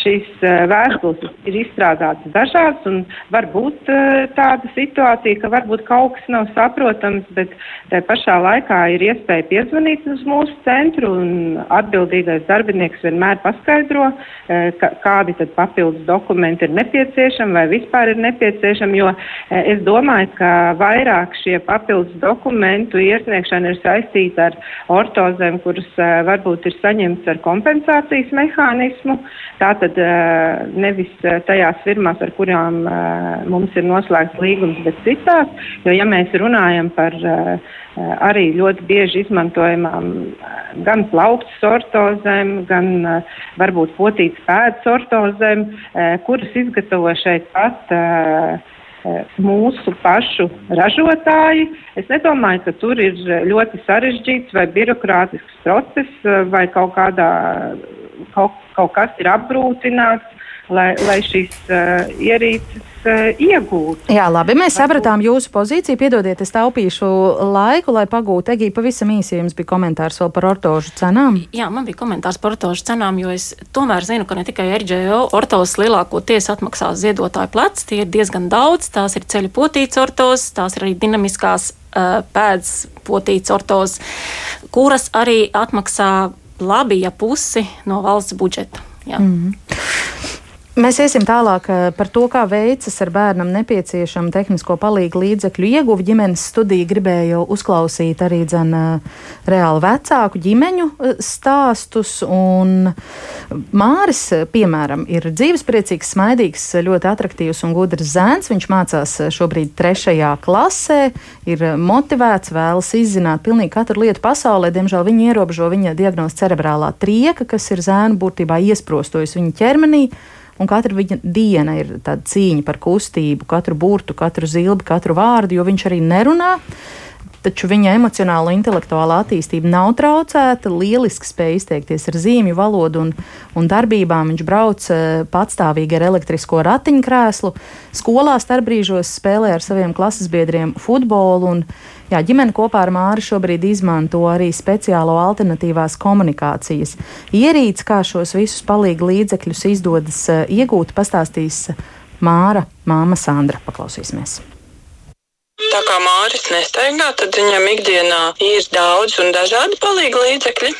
šīs uh, vēstules ir izstrādātas dažādas, un var būt uh, tāda situācija, ka varbūt kaut kas nav saprotams, bet tā pašā laikā ir iespēja piezvanīt uz mūsu centru, un atbildīgais darbinieks vienmēr paskaidro, uh, ka, kādi tad papildus dokumenti ir nepieciešami vai vispār ir nepieciešami, jo es domāju, ka vairāk šie papildus dokumentu iesniegšana ir saistīta ar ortozēm, kuras varbūt ir saņemts ar kompensācijas mehānismu. Tātad tad nevis tajās firmās, ar kurām mums ir noslēgts līgums, bet citās. Jo, ja mēs runājam par arī ļoti bieži izmantojamām gan plauktas ortozēm, gan varbūt potītas pēdas ortozēm, kuras izgatavo šeit pat mūsu pašu ražotāji. Es nedomāju, ka tur ir ļoti sarežģīts vai birokrātisks process vai kaut kādā kaut, kaut kas ir apgrūtināts, lai, lai šīs uh, ierīces uh, iegūtu. Jā, labi, mēs sapratām jūsu pozīciju. Piedodiet, es taupīšu laiku, lai pagūtu. Egī, pavisam īsi jums bija komentārs vēl par ortožu cenām. Jā, man bija komentārs par ortožu cenām, jo es tomēr zinu, ka ne tikai RGO ortos lielākoties atmaksās ziedotāju plecs, tie ir diezgan daudz. Tās ir ceļu potīts ortos, tās ir arī dinamiskās uh, pēdas potīts ortos, kuras arī atmaksā labi, ja pusi no valsts budžeta. Jā. Mm -hmm. Mēs iesim tālāk eh, par to, kā veicas ar bērnam nepieciešamu tehnisko palīgu līdzekļu ieguvi. Ģimenes studija gribēja uzklausīt arī dzen, eh, reāli vecāku ģimeņu eh, stāstus. Māris, piemēram, ir dzīvespriecīgs, smaidīgs, ļoti attraktīvs un gudrs zēns. Viņš mācās šobrīd trešajā klasē, ir motivēts, vēlas izzināt pilnīgi katru lietu pasaulē. Diemžēl viņa ierobežo viņa diagnozi cerebrālā trieka, kas ir zēnu būtībā iesprostojusi viņa ķermenī un katra viņa diena ir tāda cīņa par kustību, katru burtu, katru zilbi, katru vārdu, jo viņš arī nerunā. Taču viņa emocionāla un intelektuālā attīstība nav traucēta. Lieliski spēja izteikties ar zīmju valodu un, un darbībām. Viņš brauc eh, patstāvīgi ar elektrisko ratiņkrēslu. Skolā starpbrīžos spēlē ar saviem klases biedriem futbolu. Un, Jā, ģimene kopā ar Māri šobrīd izmanto arī speciālo alternatīvās komunikācijas ierīci, kā šos visus palīgu līdzekļus izdodas uh, iegūt, pastāstīs Māra, māma Sandra. Paklausīsimies! Tā kā Māris nestaigā, tad viņam ikdienā ir daudz un dažādi palīga līdzekļi.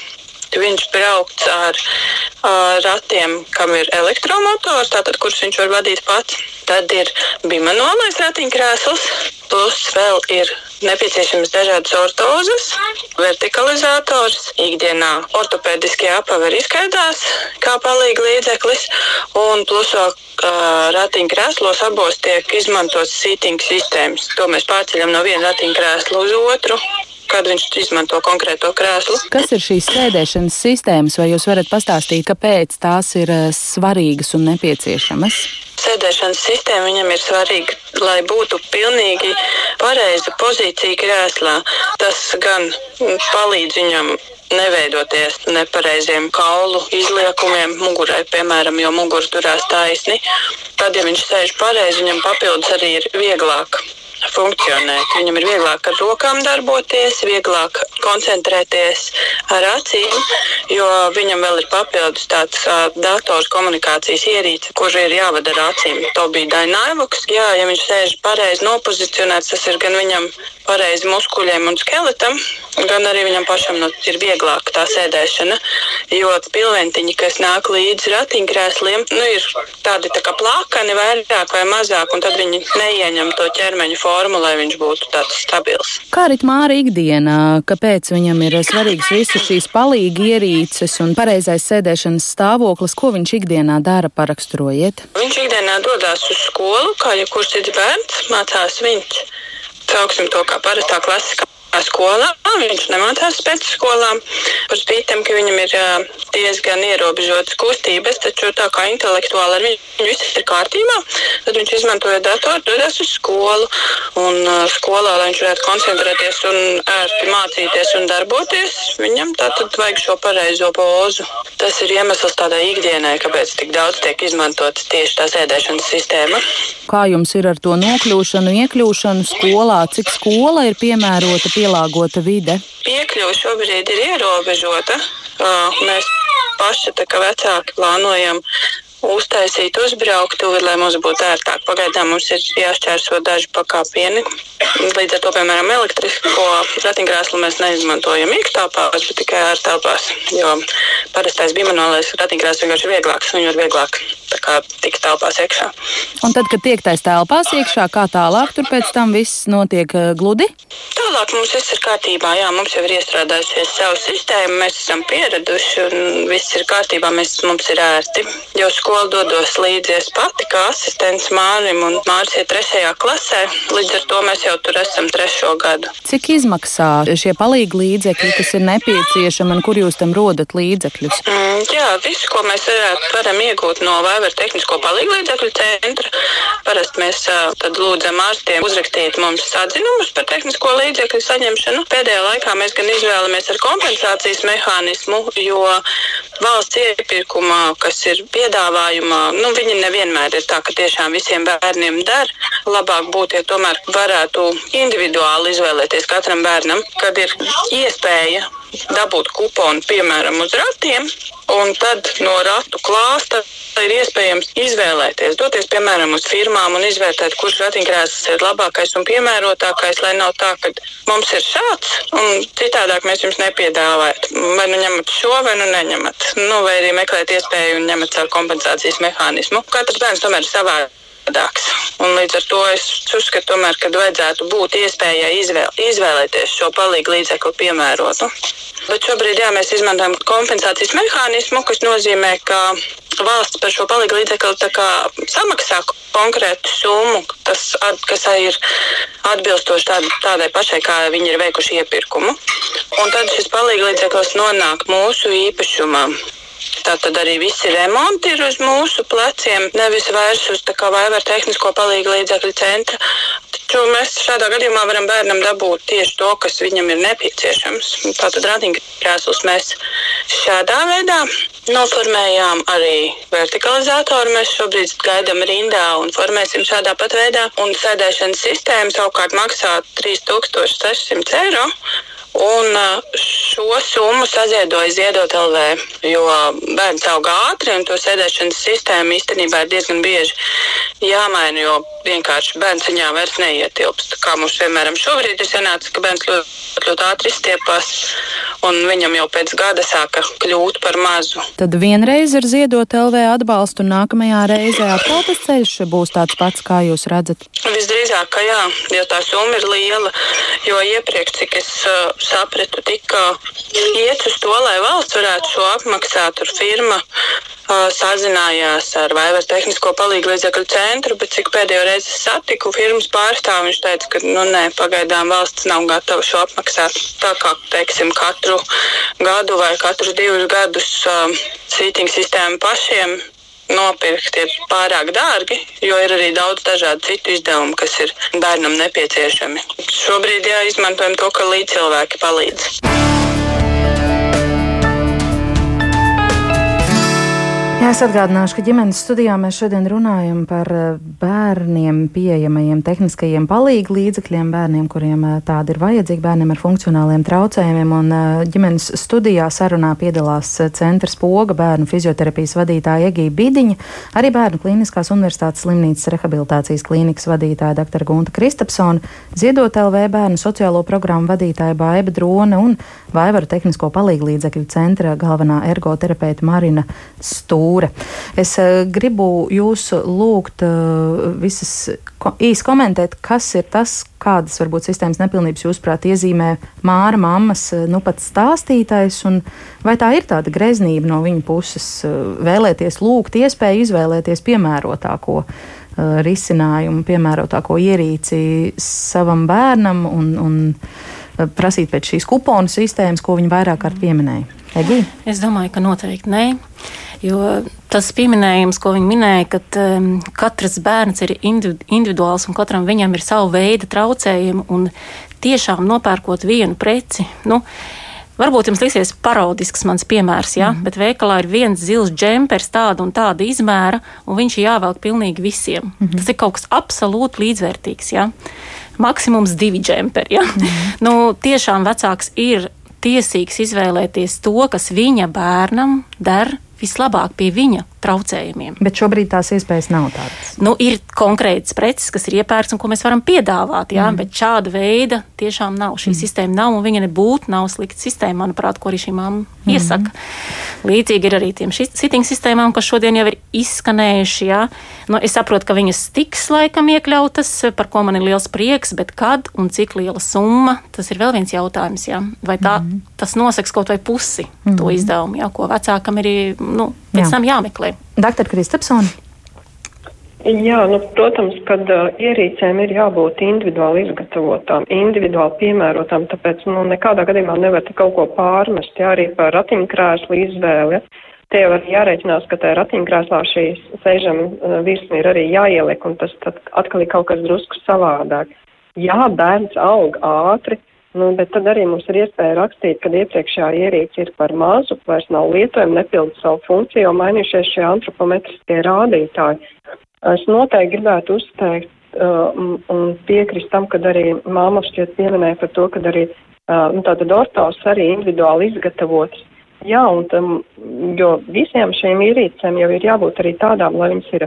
Viņš brauc ar uh, ratiem, kam ir elektromotors, tātad, kurus viņš var vadīt pats. Tad ir bimanuālais ratiņkrēsls, plus vēl ir nepieciešams dažādas ortozes, vertikalizators, ikdienā ortopēdiskie apavi izskaidās kā palīga līdzeklis, un plus vēl ratiņkrēslos abos tiek izmantotas sītinga sistēmas. To mēs pārceļam no viena ratiņkrēsla uz otru kad viņš izmanto konkrēto krēslu. Kas ir šīs sēdēšanas sistēmas, vai jūs varat pastāstīt, kāpēc tās ir svarīgas un nepieciešamas? Sēdēšanas sistēma viņam ir svarīga, lai būtu pilnīgi pareiza pozīcija krēslā. Tas gan palīdz viņam neveidoties nepareiziem kaulu izliekumiem mugurai, piemēram, jo mugura turās taisni. Tad, ja viņš sēž pareizi, viņam papildus arī ir vieglāk funkcionēt. Viņam ir vieglāk ar rokām darboties, vieglāk koncentrēties ar acīm, jo viņam vēl ir papildus tāds uh, dators komunikācijas ierīce, kur ir jāvada ar acīm. To bija Dainaivoks. Jā, ja viņš sēž pareizi nopozicionēts, tas ir gan viņam pareizi muskuļiem un skeletam, gan arī viņam pašam nu, ir vieglāk tā sēdēšana. Jo pilventiņi, kas nāk līdzi ratiņkrēsliem, nu, ir tādi tā kā plakani, vairāk vai mazāk, un tad viņi neieņem to ķermeņa formu, lai viņš būtu tāds stabils. Kā arī Māra ikdienā, kāpēc viņam ir svarīgas visas šīs palīgi ierīces un pareizais sēdēšanas stāvoklis, ko viņš ikdienā dara, paraksturojiet? Viņš ikdienā dodas uz skolu, kā jebkurš cits bērns, mācās viņš sauksim to kā parastā klasiskā skolā. Viņš nemācās pēc skolām. Par spītam, ka viņam ir diezgan ierobežotas kustības, taču tā kā intelektuāli ar viņu viss ir kārtībā, tad viņš izmantoja datoru, dodas uz skolu. Un skolā, lai viņš varētu koncentrēties un ērti mācīties un darboties, viņam tātad vajag šo pareizo pozu. Tas ir iemesls tādai ikdienai, kāpēc tik daudz tiek izmantotas tieši tā sēdēšanas sistēma. Kā jums ir ar to nokļūšanu, iekļūšanu skolā? Cik skola ir piemērota, pielāgota vide? Piekļuve šobrīd ir ierobežota. Mēs paši, kā vecāki, plānojam uztaisīt uzbrauktuvi, lai mums būtu ērtāk. Pagaidām mums ir jāšķērso daži pakāpieni. Līdz ar to, piemēram, elektrisko ratiņkrēslu mēs neizmantojam mīkstāpās, bet tikai ārtelpās. Jo parastais bimanuālais ratiņkrēsls vienkārši ir vieglāks un ir vieglāk tikt telpās iekšā. Un tad, kad tiek tais telpās iekšā, kā tālāk tur pēc tam viss notiek uh, gludi? Tālāk mums viss ir kārtībā. Jā, mums jau ir iestrādājusies savu sistēmu, mēs esam pieraduši un viss ir kārtībā. Mēs, mums ir ērti. Jo skolu dodos līdzies pati kā asistents Mārim un Māris ir trešajā klasē. Līdz ar to mēs jau tur esam trešo gadu. Cik izmaksā šie palīgi līdzekļi, kas ir nepieciešami un kur jūs tam rodat līdzekļus? Mm, jā, visu, ko mēs varētu, varam iegūt no vai Raiver tehnisko palīglīdzekļu centra. Parasti mēs tad lūdzam ārstiem uzrakstīt mums atzinumus par tehnisko līdzekļu saņemšanu. Pēdējā laikā mēs gan izvēlamies ar kompensācijas mehānismu, jo valsts iepirkumā, kas ir piedāvājumā, nu, viņi nevienmēr ir tā, ka tiešām visiem bērniem der. Labāk būtu, ja tomēr varētu individuāli izvēlēties katram bērnam, kad ir iespēja dabūt kuponu, piemēram, uz ratiem, un tad no ratu klāsta ir iespējams izvēlēties, doties, piemēram, uz firmām un izvērtēt, kurš ratiņkrēsls ir labākais un piemērotākais, lai nav tā, ka mums ir šāds, un citādāk mēs jums nepiedāvājat. Vai nu ņemat šo, vai nu neņemat. Nu, vai arī meklēt iespēju un ņemat caur kompensācijas mehānismu. Katrs bērns tomēr ir savādāk savādāks. Un līdz ar to es uzskatu, tomēr, ka vajadzētu būt iespējai izvēl, izvēlēties šo palīgu līdzekli piemērotu. Bet šobrīd jā, mēs izmantojam kompensācijas mehānismu, kas nozīmē, ka valsts par šo palīgu līdzekli samaksā konkrētu summu, tas, kas ir atbilstoši tād, tādai pašai, kā viņi ir veikuši iepirkumu. Un tad šis palīgu līdzeklis nonāk mūsu īpašumā. Tātad arī visi remonti ir uz mūsu pleciem, nevis vairs uz tā kā vaivar tehnisko palīgu līdzekļu centra. Taču mēs šādā gadījumā varam bērnam dabūt tieši to, kas viņam ir nepieciešams. Tātad ratiņkrēslus mēs šādā veidā noformējām arī vertikalizatoru. Mēs šobrīd gaidām rindā un formēsim šādā pat veidā. Un sēdēšanas sistēma savukārt maksā 3600 eiro. Un šo summu saziedoja Ziedot LV, jo bērns aug ātri un to sēdēšanas sistēmu īstenībā ir diezgan bieži jāmaina, jo vienkārši bērns viņā vairs neietilpst. Kā mums vienmēr šobrīd ir sanācis, ka bērns ļoti, ļoti ātri izstiepās un viņam jau pēc gada sāka kļūt par mazu. Tad vienreiz ir Ziedot LV atbalstu un nākamajā reizē atkal tas ceļš būs tāds pats, kā jūs redzat? Visdrīzāk, ka jā, jo tā summa ir liela, jo iepriekš, cik es sapratu, tika iet uz to, lai valsts varētu šo apmaksāt. Tur firma uh, sazinājās ar Vaivas tehnisko palīgu līdzekļu centru, bet cik pēdējo reizi satiku firmas pārstāvu, viņš teica, ka nu, nē, pagaidām valsts nav gatava šo apmaksāt. Tā kā, teiksim, katru gadu vai katru divus gadus uh, sītingu sistēmu pašiem nopirkt ir pārāk dārgi, jo ir arī daudz dažādu citu izdevumu, kas ir bērnam nepieciešami. Šobrīd jā, izmantojam to, ka līdzcilvēki palīdz. Jā, es atgādināšu, ka ģimenes studijā mēs šodien runājam par eh, bērniem pieejamajiem tehniskajiem palīgu līdzekļiem, bērniem, kuriem eh, tādi ir vajadzīgi, bērniem ar funkcionāliem traucējumiem. Un eh, ģimenes studijā sarunā piedalās centra spoga bērnu fizioterapijas vadītāja Egija Bidiņa, arī bērnu klīniskās universitātes slimnīcas rehabilitācijas klīnikas vadītāja dr. Gunta Kristapsona, Ziedot LV bērnu sociālo programmu vadītāja Baiba Drona un Vaivaru tehnisko palīgu līdzekļu centra galvenā ergoterapeita Marina Stūra stūra. Es uh, gribu jūs lūgt uh, visas īsi komentēt, kas ir tas, kādas varbūt sistēmas nepilnības jūsuprāt iezīmē māra mammas uh, nu pat stāstītais, un vai tā ir tāda greznība no viņa puses vēlēties lūgt iespēju izvēlēties piemērotāko risinājumu, piemērotāko ierīci savam bērnam un, un prasīt pēc šīs kuponu sistēmas, ko viņi vairāk kārt pieminēja. Egi? Es domāju, ka noteikti nē. Jo tas pieminējums, ko viņi minēja, ka um, katrs bērns ir individuāls un katram viņam ir sava veida traucējumi, un tiešām nopērkot vienu preci. Nu, Varbūt jums liksies parodisks mans piemērs, ja? mm. bet veikalā ir viens zils džempers, tāda un tāda izmēra, un viņš ir jāvelk pilnīgi visiem. Mm -hmm. Tas ir kaut kas absolūti līdzvērtīgs. Ja? Maksimums divi džemperi. Ja? Mm. Nu, tiešām vecāks ir tiesīgs izvēlēties to, kas viņa bērnam der vislabāk pie viņa traucējumiem. Bet šobrīd tās iespējas nav tādas. Nu, ir konkrētas preces, kas ir iepērktas un ko mēs varam piedāvāt, jā, mm. bet šāda veida tiešām nav. Šī mm. sistēma nav un viņa nebūtu nav slikta sistēma, manuprāt, ko arī šī mamma mm. iesaka. Līdzīgi ir arī tiem sitting sistēmām, kas šodien jau ir izskanējuši. Jā. Nu, es saprotu, ka viņas tiks laikam iekļautas, par ko man ir liels prieks, bet kad un cik liela summa, tas ir vēl viens jautājums. Jā. Vai tā, mm. Tas nosaks kaut vai pusi mm. to izdevumu, jā, ko vecākam ir nu, pēc jā. tam jāmeklē. Dr. Kristapsona. Jā, nu, protams, ka uh, ierīcēm ir jābūt individuāli izgatavotām, individuāli piemērotām, tāpēc nu, nekādā gadījumā nevar kaut ko pārmest, jā, arī par ratiņkrēslu izvēli. Ja. Tie var jārēķinās, ka tajā ratiņkrēslā šī sēžama uh, virsma ir arī jāieliek, un tas tad atkal ir kaut kas drusku savādāk. Jā, bērns aug ātri, Nu, bet tad arī mums ir iespēja rakstīt, ka iepriekšējā ierīce ir par mazu, vairs nav lietojama, nepilda savu funkciju, jo mainījušies šie antropometriskie rādītāji. Es noteikti gribētu uzteikt uh, un piekrist tam, kad arī māma šķiet pieminēja par to, ka arī Uh, tātad ortos arī individuāli izgatavots. Jā, un tam, jo visiem šīm ierīcēm jau ir jābūt arī tādām, lai viņas ir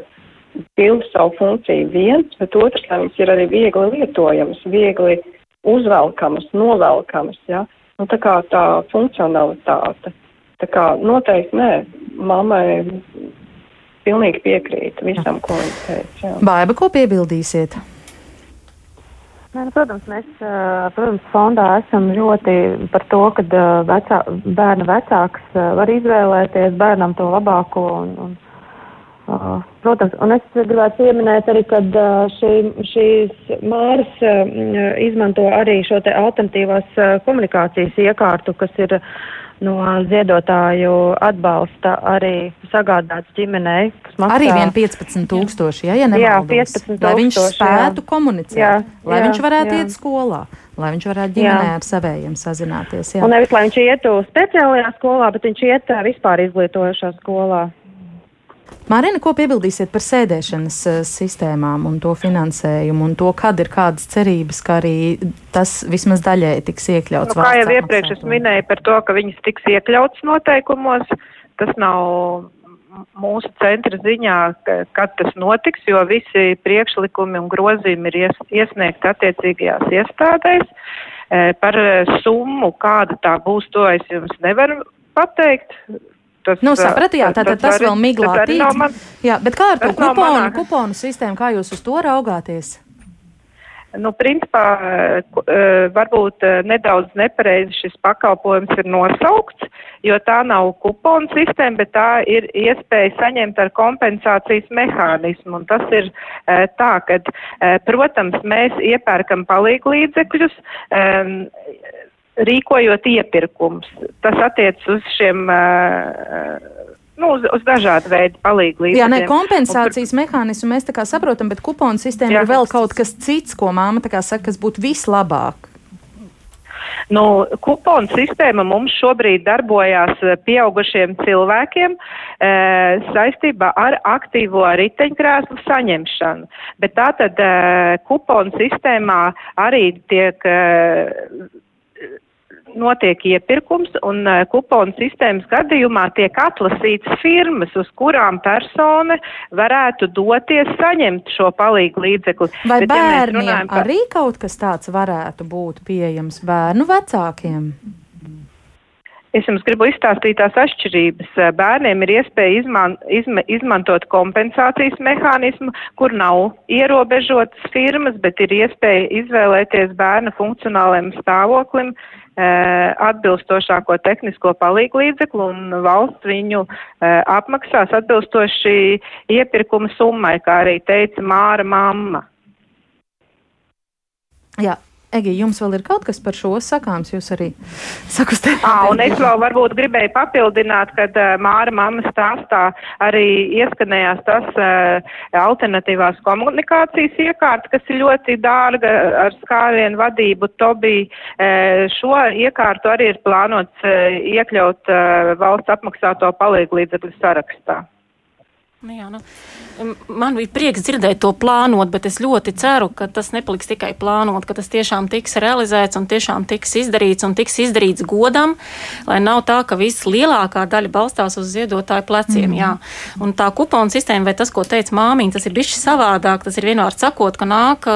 pilda savu funkciju viens, bet otrs, lai viņas ir arī viegli lietojamas, viegli uzvelkamas, novelkamas, jā. Nu, tā kā tā funkcionalitāte. Tā kā noteikti nē, mammai pilnīgi piekrīt visam, ko viņa teica. Jā. Baiba, ko piebildīsiet? Nē, nu, protams, mēs, protams, fondā esam ļoti par to, ka vecā, bērna vecāks var izvēlēties bērnam to labāko. Un, un, protams, un es gribētu pieminēt arī, ka šī, šīs māras izmanto arī šo te alternatīvās komunikācijas iekārtu, kas ir no ziedotāju atbalsta arī sagādāts ģimenei. Maksā... Arī vien 15 tūkstoši, ja, ja nemaldos. Jā, 15 tūkstoši. Lai viņš spētu jā. komunicēt, jā, lai jā, viņš varētu jā. iet skolā, lai viņš varētu ģimenē jā. ar savējiem sazināties. Jā. Un nevis, lai viņš ietu speciālajā skolā, bet viņš iet vispār izglītojošā skolā. Mārēna, ko piebildīsiet par sēdēšanas uh, sistēmām un to finansējumu un to, kad ir kādas cerības, ka arī tas vismaz daļēji tiks iekļauts? Nu, kā jau iepriekš es minēju par to, ka viņas tiks iekļauts noteikumos, tas nav mūsu centra ziņā, kad tas notiks, jo visi priekšlikumi un grozījumi ir ies, iesniegti attiecīgajās iestādēs. E, par summu, kāda tā būs, to es jums nevaru pateikt. Tas, nu, sapratu, jā, tātad tas, tas, tas vēl miglā tīts. Man, jā, bet kā ar to kuponu, kuponu sistēmu, kā jūs uz to raugāties? Nu, principā, varbūt nedaudz nepareizi šis pakalpojums ir nosaukts, jo tā nav kuponu sistēma, bet tā ir iespēja saņemt ar kompensācijas mehānismu. Un tas ir tā, ka, protams, mēs iepērkam palīglīdzekļus rīkojot iepirkums. Tas attiec uz šiem. Uh, Nu, uz, uz dažādu veidu palīdzību. Jā, ne kompensācijas un, mehānismu mēs tā kā saprotam, bet kuponu sistēma jā, ir vēl kaut kas cits, ko māma tā kā saka, kas būtu vislabāk. Nu, kuponu sistēma mums šobrīd darbojās pieaugušiem cilvēkiem e, saistībā ar aktīvo riteņkrēslu saņemšanu. Bet tātad e, kuponu sistēmā arī tiek. E, notiek iepirkums un uh, kuponu sistēmas gadījumā tiek atlasīts firmas, uz kurām persona varētu doties saņemt šo palīgu līdzekli. Vai Bet, bērniem ja par... arī kaut kas tāds varētu būt pieejams bērnu vecākiem? Es jums gribu izstāstīt tās atšķirības. Bērniem ir iespēja izman, izma, izmantot kompensācijas mehānismu, kur nav ierobežotas firmas, bet ir iespēja izvēlēties bērna funkcionālajiem stāvoklim Eh, atbilstošāko tehnisko palīgu līdzeklu un valsts viņu eh, apmaksās atbilstoši iepirkuma summai, kā arī teica Māra mamma. Jā, Egi, jums vēl ir kaut kas par šo sakāms, jūs arī sakustējāt. Ah, un es vēl varbūt gribēju papildināt, kad uh, Māra mamma stāstā arī ieskanējās tas uh, alternatīvās komunikācijas iekārta, kas ir ļoti dārga ar skārienu vadību. Tobī uh, šo iekārtu arī ir plānots uh, iekļaut uh, valsts apmaksāto palīgu līdzekļu sarakstā. Nu jā, nu, man bija prieks dzirdēt to plānot, bet es ļoti ceru, ka tas nepaliks tikai plānot, ka tas tiešām tiks realizēts un tiešām tiks izdarīts un tiks izdarīts godam, lai nav tā, ka viss lielākā daļa balstās uz ziedotāju pleciem. Mm. Jā. Un tā kuponu sistēma, vai tas, ko teica māmiņa, tas ir bijis savādāk. Tas ir vienkārši sakot, ka nāk,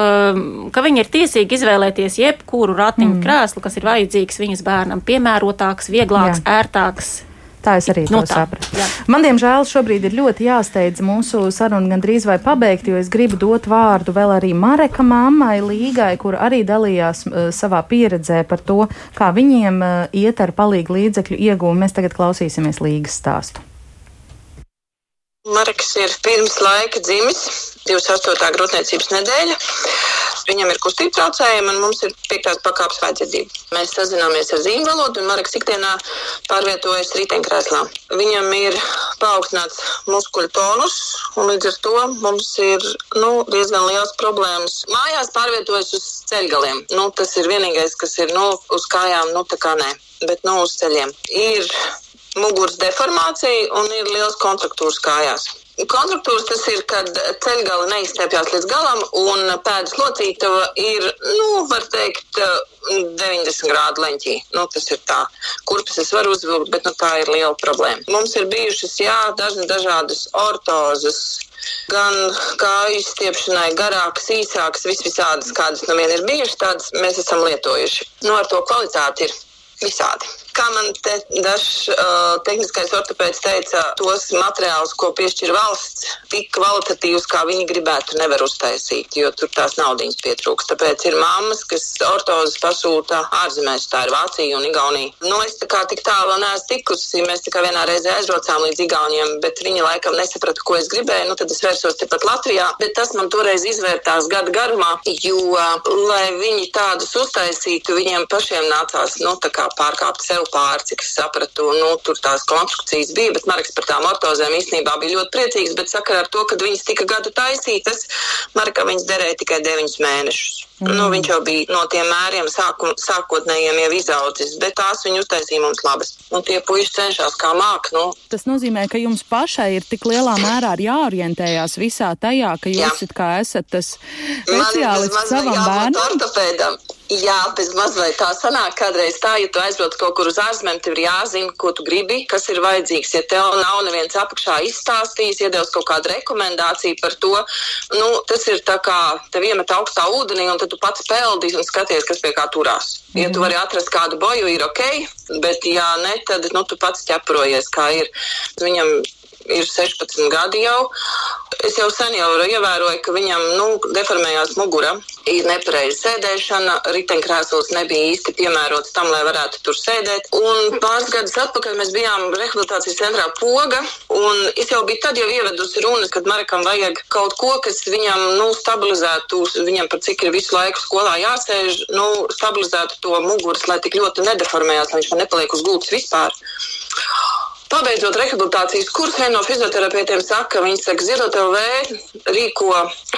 ka viņi ir tiesīgi izvēlēties jebkuru ratiņu mm. krēslu, kas ir vajadzīgs viņas bērnam, piemērotāks, vieglāks, jā. ērtāks Tā es arī no nu to sapratu. Man, diemžēl, šobrīd ir ļoti jāsteidz mūsu sarunu gandrīz vai pabeigt, jo es gribu dot vārdu vēl arī Mareka mammai Līgai, kur arī dalījās uh, savā pieredzē par to, kā viņiem uh, iet ar palīgu līdzekļu iegūmu. Mēs tagad klausīsimies Līgas stāstu. Mareks ir pirms laika dzimis, 28. grūtniecības nedēļa. Viņam ir kustība traucējumi, un mums ir piektās pakāpes vajadzība. Mēs sazināmies ar zīmju valodu, un Marks ikdienā pārvietojas riteņkrēslā. Viņam ir paaugstināts muskuļu tonus, un līdz ar to mums ir nu, diezgan liels problēmas. Mājās pārvietojas uz ceļgaliem. Nu, tas ir vienīgais, kas ir nu, uz kājām, nu tā kā nē, bet nu, uz ceļiem. Ir muguras deformācija un ir liels kontraktūras kājās. Kontraktūras tas ir, kad ceļgala neizstiepjas līdz galam un pēdas locītava ir, nu, var teikt, 90 grādu leņķī. Nu, tas ir tā, kurpes es varu uzvilkt, bet nu, tā ir liela problēma. Mums ir bijušas, jā, dažna dažādas ortozes, gan kāju izstiepšanai, garākas, īsākas, vis visādas, kādas nu vien ir bijušas, tādas mēs esam lietojuši. Nu, ar to kvalitāti ir visādi kā man te dažs uh, tehniskais ortopēds teica, tos materiālus, ko piešķir valsts, tik kvalitatīvus, kā viņi gribētu, nevar uztaisīt, jo tur tās naudiņas pietrūks. Tāpēc ir mammas, kas ortozes pasūta ārzemēs, tā ir Vācija un Igaunija. Nu, es tā kā tik tālu neesmu tikusi, mēs tikai vienā reizē aizbraucām līdz Igauniem, bet viņi laikam nesaprata, ko es gribēju, nu tad es vērsos tepat Latvijā, bet tas man toreiz izvērtās gada garumā, jo, lai viņi tādus uztaisītu, viņiem pašiem nācās, nu, tā kā pārkāpt sev pāri, cik es sapratu. Nu, tur tās konstrukcijas bija, bet Marks par tām ortozēm īstenībā bija ļoti priecīgs. Bet sakarā ar to, ka viņas tika gadu taisītas, Markam viņas derēja tikai 9 mēnešus. Mm. Nu, viņš jau bija no tiem mēriem sākum, sākotnējiem jau izaudzis, bet tās viņa uztaisīja mums labas. Un tie puiši cenšas kā māk. Nu. Tas nozīmē, ka jums pašai ir tik lielā mērā jāorientējās visā tajā, ka jūs Jā. kā esat tas speciālists savam bērnam. Jā, bez maz vai tā sanāk kādreiz tā, ja tu aizbrauc kaut kur uz ārzemēm, tev ir jāzina, ko tu gribi, kas ir vajadzīgs. Ja tev nav neviens apakšā izstāstījis, iedevis kaut kādu rekomendāciju par to, nu, tas ir tā kā tev iemet augstā ūdenī un tad tu pats peldi un skaties, kas pie kā turās. Mm. Ja tu mhm. vari atrast kādu boju, ir ok, bet ja ne, tad nu, tu pats ķeprojies, kā ir. Viņam ir 16 gadi jau. Es jau sen jau ievēroju, ka viņam nu, deformējās mugura, ir nepareiza sēdēšana, riteņkrēsls nebija īsti piemērots tam, lai varētu tur sēdēt. Un pāris gadus atpakaļ mēs bijām rehabilitācijas centrā Poga, un es jau biju tad jau ievedusi runas, kad Marekam vajag kaut ko, kas viņam nu, stabilizētu, viņam par cik ir visu laiku skolā jāsēž, nu, stabilizētu to muguras, lai tik ļoti nedeformējās, lai viņš man nepaliek uz gultas vispār. Pabeidzot rehabilitācijas kursu, viena no fizioterapeitiem saka, ka viņi saka, Zirot LV rīko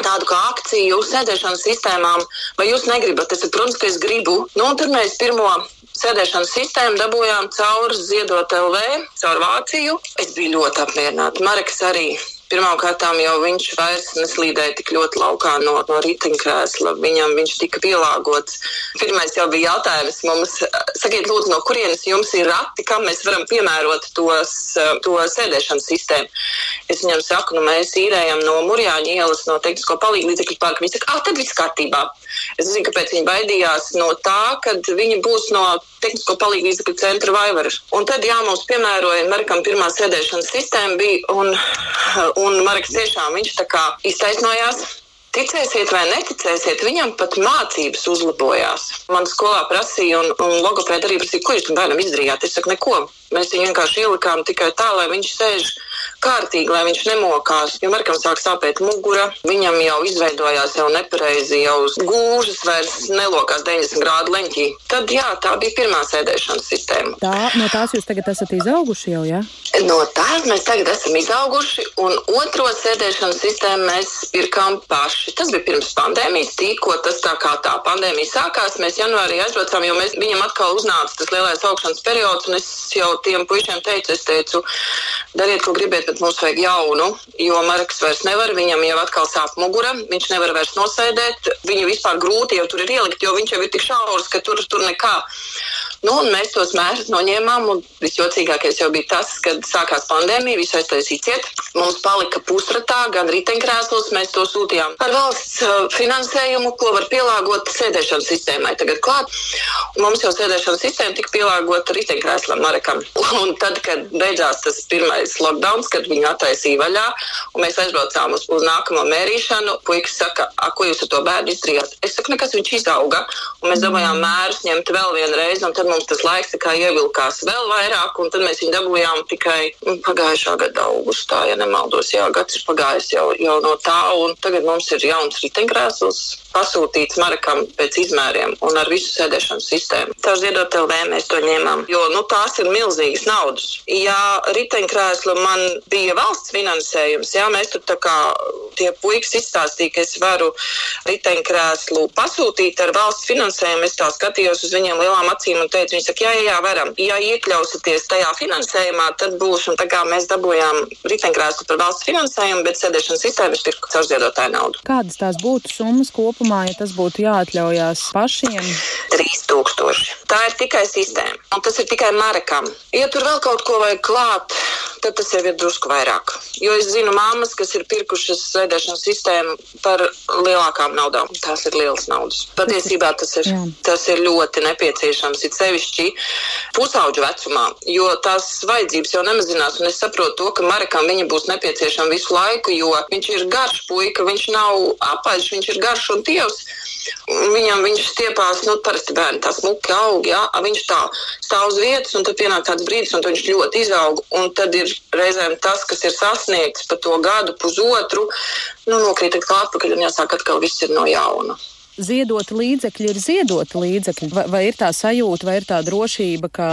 tādu kā akciju uz sēdēšanas sistēmām, vai jūs negribat? Es, protams, ka es gribu. Nu, tad mēs pirmo sēdēšanas sistēmu dabūjām caur Ziedot LV, caur Vāciju. Es biju ļoti apmierināta. Mareks arī Pirmkārt, jau viņš vairs neslīdēja tik ļoti laukā no, no riteņkrēsla. Viņam viņš tika pielāgots. Pirmais jau bija jautājums mums, sakiet, lūdzu, no kurienes jums ir rati, kam mēs varam piemērot tos, to sēdēšanas sistēmu. Es viņam saku, nu mēs īrējam no Murjāņa ielas, no tehnisko palīgu līdzekļu parka. Viņi saka, ah, tad viss kārtībā. Es zinu, kāpēc viņi baidījās no tā, ka viņi būs no tehnisko palīgu līdzekļu centra Vaivaras. Un tad, jā, mums piemēroja Markam pirmā sēdēšanas sistēma bija, un, un Marks tiešām viņš tā kā iztaisnojās. Ticēsiet vai neticēsiet, viņam pat mācības uzlabojās. Man skolā prasīja, un, un logopēda arī prasīja, ko jūs tam bērnam izdarījāt. Es saku, neko. Mēs viņu vienkārši ielikām tikai tā, lai viņš sēž kārtīgi, lai viņš nemokās. Jo Markam sāk sāpēt mugura, viņam jau izveidojās jau nepareizi, jau gūžas vairs nelokās 90 grādu leņķī. Tad jā, tā bija pirmā sēdēšanas sistēma. Tā, no tās jūs tagad esat izauguši jau, jā? Ja? No tās mēs tagad esam izauguši, un otro sēdēšanas sistēmu mēs pirkām paši. Tas bija pirms pandēmijas, tikko tas tā kā tā pandēmija sākās. Mēs janvārī aizbraucām, jo mēs, viņam atkal uznāca tas lielais augšanas periods, un es jau tiem puišiem teicu, es teicu, dariet, ko gribiet, bet mums vajag jaunu, jo Marks vairs nevar, viņam jau atkal sāp mugura, viņš nevar vairs nosēdēt, viņu vispār grūti jau tur ir ielikt, jo viņš jau ir tik šaurs, ka tur, tur nekā. Nu, mēs tos mērus noņēmām, visjocīgākais jau bija tas, kad sākās pandēmija, visu aiztaisīja ciet. Mums palika pusratā, gan riteņkrēsls, mēs to sūtījām ar valsts uh, finansējumu, ko var pielāgot sēdēšanas sistēmai. Tagad klāt, mums jau sēdēšanas sistēma tika pielāgota riteņkrēslam Marekam. *laughs* Un tad, kad beidzās tas pirmais lockdown, kad viņu attaisīja vaļā, un mēs aizbraucām uz, uz nākamo mērīšanu, puikas saka, ko jūs ar to bērnu izdarījāt? Es saku, nekas viņš izauga, un mēs dabūjām mērus ņemt vēl vienu reizi, un tad mums tas laiks ievilkās vēl vairāk, un tad mēs viņu dabūjām tikai nu, pagājušā gada augustā, ja nemaldos. Jā, gads ir pagājis jau, jau no tā, un tagad mums ir jauns riteņkrēsls pasūtīts Marakam pēc izmēriem un ar visu sēdēšanas sistēmu. Tā ziedot LV mēs to ņēmām, jo nu, tās ir milzīgas naudas. Ja riteņkrēslu man bija valsts finansējums, jā, mēs tur tā kā tie puikas izstāstīja, ka es varu riteņkrēslu pasūtīt ar valsts finansējumu. Es tā skatījos uz viņiem lielām acīm un teicu, pēc. Viņi saka, jā, jā, jā, varam. Ja iekļausieties tajā finansējumā, tad būs, un tā kā mēs dabūjām riteņkrēslu par valsts finansējumu, bet sēdēšanas sistēmu es pirku caur ziedotāju naudu. Kādas tās būtu summas kopumā, ja tas būtu jāatļaujās pašiem? 3000. Tā ir tikai sistēma, un tas ir tikai marekam. Ja tur vēl kaut ko vajag klāt, tad tas jau ir drusku vairāk. Jo es zinu māmas, kas ir pirkušas sēdēšanas sistēmu par lielākām naudām. Tās ir lielas naudas. Patiesībā tas ir, tas ir ļoti nepieciešams, it sevišķi pusauģu vecumā, jo tās vajadzības jau nemazinās. Un es saprotu to, ka Marekam viņa būs nepieciešama visu laiku, jo viņš ir garš puika, viņš nav apaļš, viņš ir garš un tievs. Viņam viņš stiepās, nu, parasti bērni tā smuki aug, jā, viņš tā stāv uz vietas, un tad pienāk tāds brīdis, un viņš ļoti izaug, un tad ir reizēm tas, kas ir sasniegts pa to gadu, pusotru, nu, nokrīt atkal atpakaļ, un jāsāk atkal viss ir no jauna ziedot līdzekļi ir ziedot līdzekļi? Vai, vai ir tā sajūta, vai ir tā drošība, ka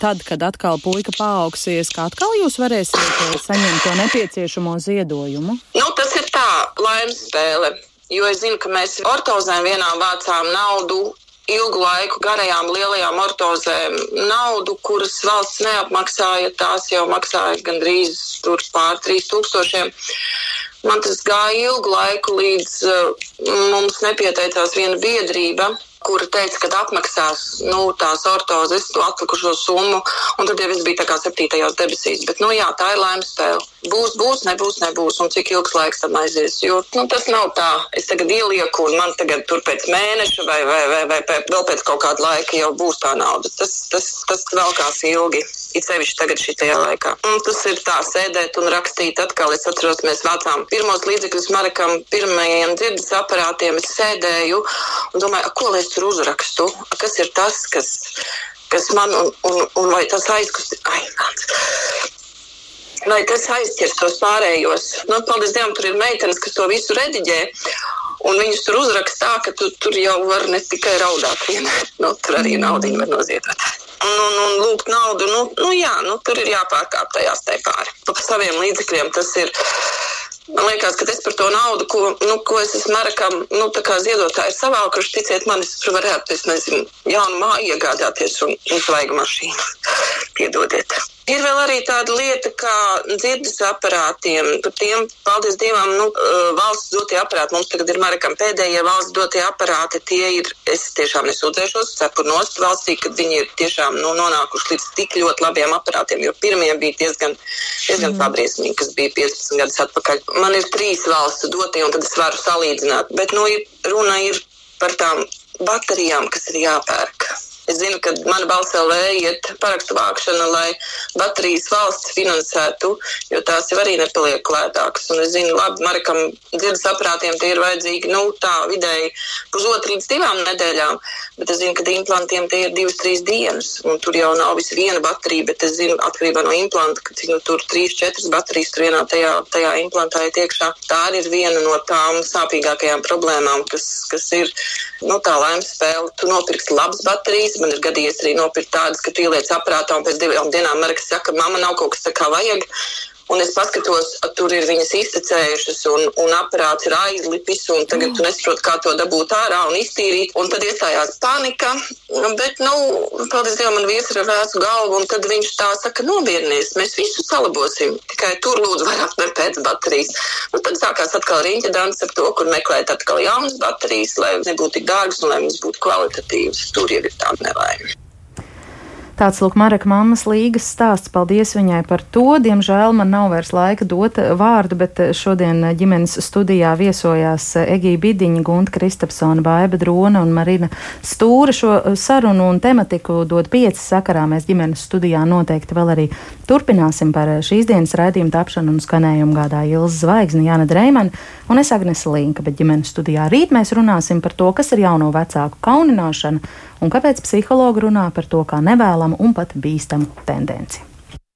tad, kad atkal puika paaugsies, ka atkal jūs varēsiet eh, saņemt to nepieciešamo ziedojumu? Nu, tas ir tā laimes spēle. Jo es zinu, ka mēs ortozēm vienā vācām naudu, ilgu laiku garajām lielajām ortozēm naudu, kuras valsts neapmaksāja. Tās jau maksāja gandrīz pār 3000. Man tas gāja ilgu laiku, līdz uh, mums nepieteicās viena biedrība, kura teica, ka apmaksās nu, tās ortozes, to atlikušo summu, un tad jau viss bija tā kā septītajās debesīs. Bet, nu jā, tā ir laimes spēle. Būs, būs, nebūs, nebūs, un cik ilgs laiks tam aizies. Jo nu, tas nav tā, es tagad ielieku, un man tagad tur pēc mēneša vai, vai, vai, vai vēl pēc kaut kāda laika jau būs tā nauda. Tas, tas, tas velkās ilgi. It sevišķi tagad šajā laikā. Un tas ir tā, sēdēt un rakstīt atkal. Es atceros, mēs vācām pirmos līdzekļus Marekam, pirmajiem dzirdes aparātiem. Es sēdēju un domāju, ko lai es tur uzrakstu? Kas ir tas, kas, kas man un, un, un vai tas aizkust? Ai, nāc lai tas aizķers tos pārējos. Nu, paldies Dievam, tur ir meitenes, kas to visu rediģē. Un viņus tur uzraksta tā, ka tu, tur jau var ne tikai raudāt, viena, nu, tur arī naudu var noziedot. Un, un, un lūgt naudu, nu, nu jā, nu, tur ir jāpārkāp tajās te pāri. Pa saviem līdzekļiem tas ir Man liekas, ka es par to naudu, ko, nu, ko es esmu Marakam, nu, tā kā ziedotāji savākuši, ticiet man, es tur varētu, es nezinu, jaunu māju iegādāties un, un svaigu mašīnu. Piedodiet. Ir vēl arī tāda lieta, kā dzirdes aparātiem. Par tiem, paldies Dievam, nu, valsts dotie aparāti. Mums tagad ir Marakam pēdējie valsts dotie aparāti. Tie ir, es tiešām nesūdzēšos, cepur nost valstī, kad viņi ir tiešām nu, nonākuši līdz tik ļoti labiem aparātiem, jo pirmie bija diezgan, diezgan mm. pabriesmīgi, kas bija 15 gadus atpakaļ. Man ir trīs valsts dotie, un tad es varu salīdzināt. Bet, nu, ir, runa ir par tām baterijām, kas ir jāpērk. Es zinu, ka mana balss LV iet parakstu vākšana, lai baterijas valsts finansētu, jo tās jau arī nepaliek lētākas. Un es zinu, labi, Marekam dzirdes aparātiem tie ir vajadzīgi, nu, tā vidēji pusotru līdz divām nedēļām, bet es zinu, ka implantiem tie ir divas, trīs dienas, un tur jau nav visi viena baterija, bet es zinu, atkarībā no implanta, ka nu, tur trīs, četras baterijas tur vienā tajā, tajā implantā ir iekšā. Tā arī ir viena no tām sāpīgākajām problēmām, kas, kas ir, nu, tā laimes spēle. Tu nopirksi labas baterijas, Man ir gadījies arī nopirkt tādas, ka tu ieliec aparātā un pēc divām dienām Marks saka, mamma nav kaut kas tā kā vajag. Un es paskatos, tur ir viņas iztecējušas, un, un aparāts ir aizlipis, un tagad mm. tu nesaproti, kā to dabūt ārā un iztīrīt. Un tad iestājās panika. Bet, nu, paldies Dievam, man vīrs ir ar vēsu galvu, un tad viņš tā saka, nomierinies, mēs visu salabosim. Tikai tur lūdzu vairāk ne pēc baterijas. Un tad sākās atkal riņķa dans ar to, kur meklēt atkal jaunas baterijas, lai nebūtu tik dārgas un lai viņas būtu kvalitatīvas. Tur jau ir tā nelaime. Tāds lūk, Mareka mammas līgas stāsts. Paldies viņai par to. Diemžēl man nav vairs laika dot vārdu, bet šodien ģimenes studijā viesojās Egija Bidiņa, Gunta Kristapsona, Baiba Drona un Marina Stūra. Šo sarunu un tematiku dod pieci sakarā. Mēs ģimenes studijā noteikti vēl arī turpināsim par šīs dienas raidījumu tapšanu un skanējumu gādā Ilza Zvaigzne, Jāna Dreimana un es Agnese Linka, bet ģimenes studijā rīt mēs runāsim par to, kas ir jauno vecāku kaunināšana un kāpēc psihologi runā par to kā nevēlamu un pat bīstamu tendenci.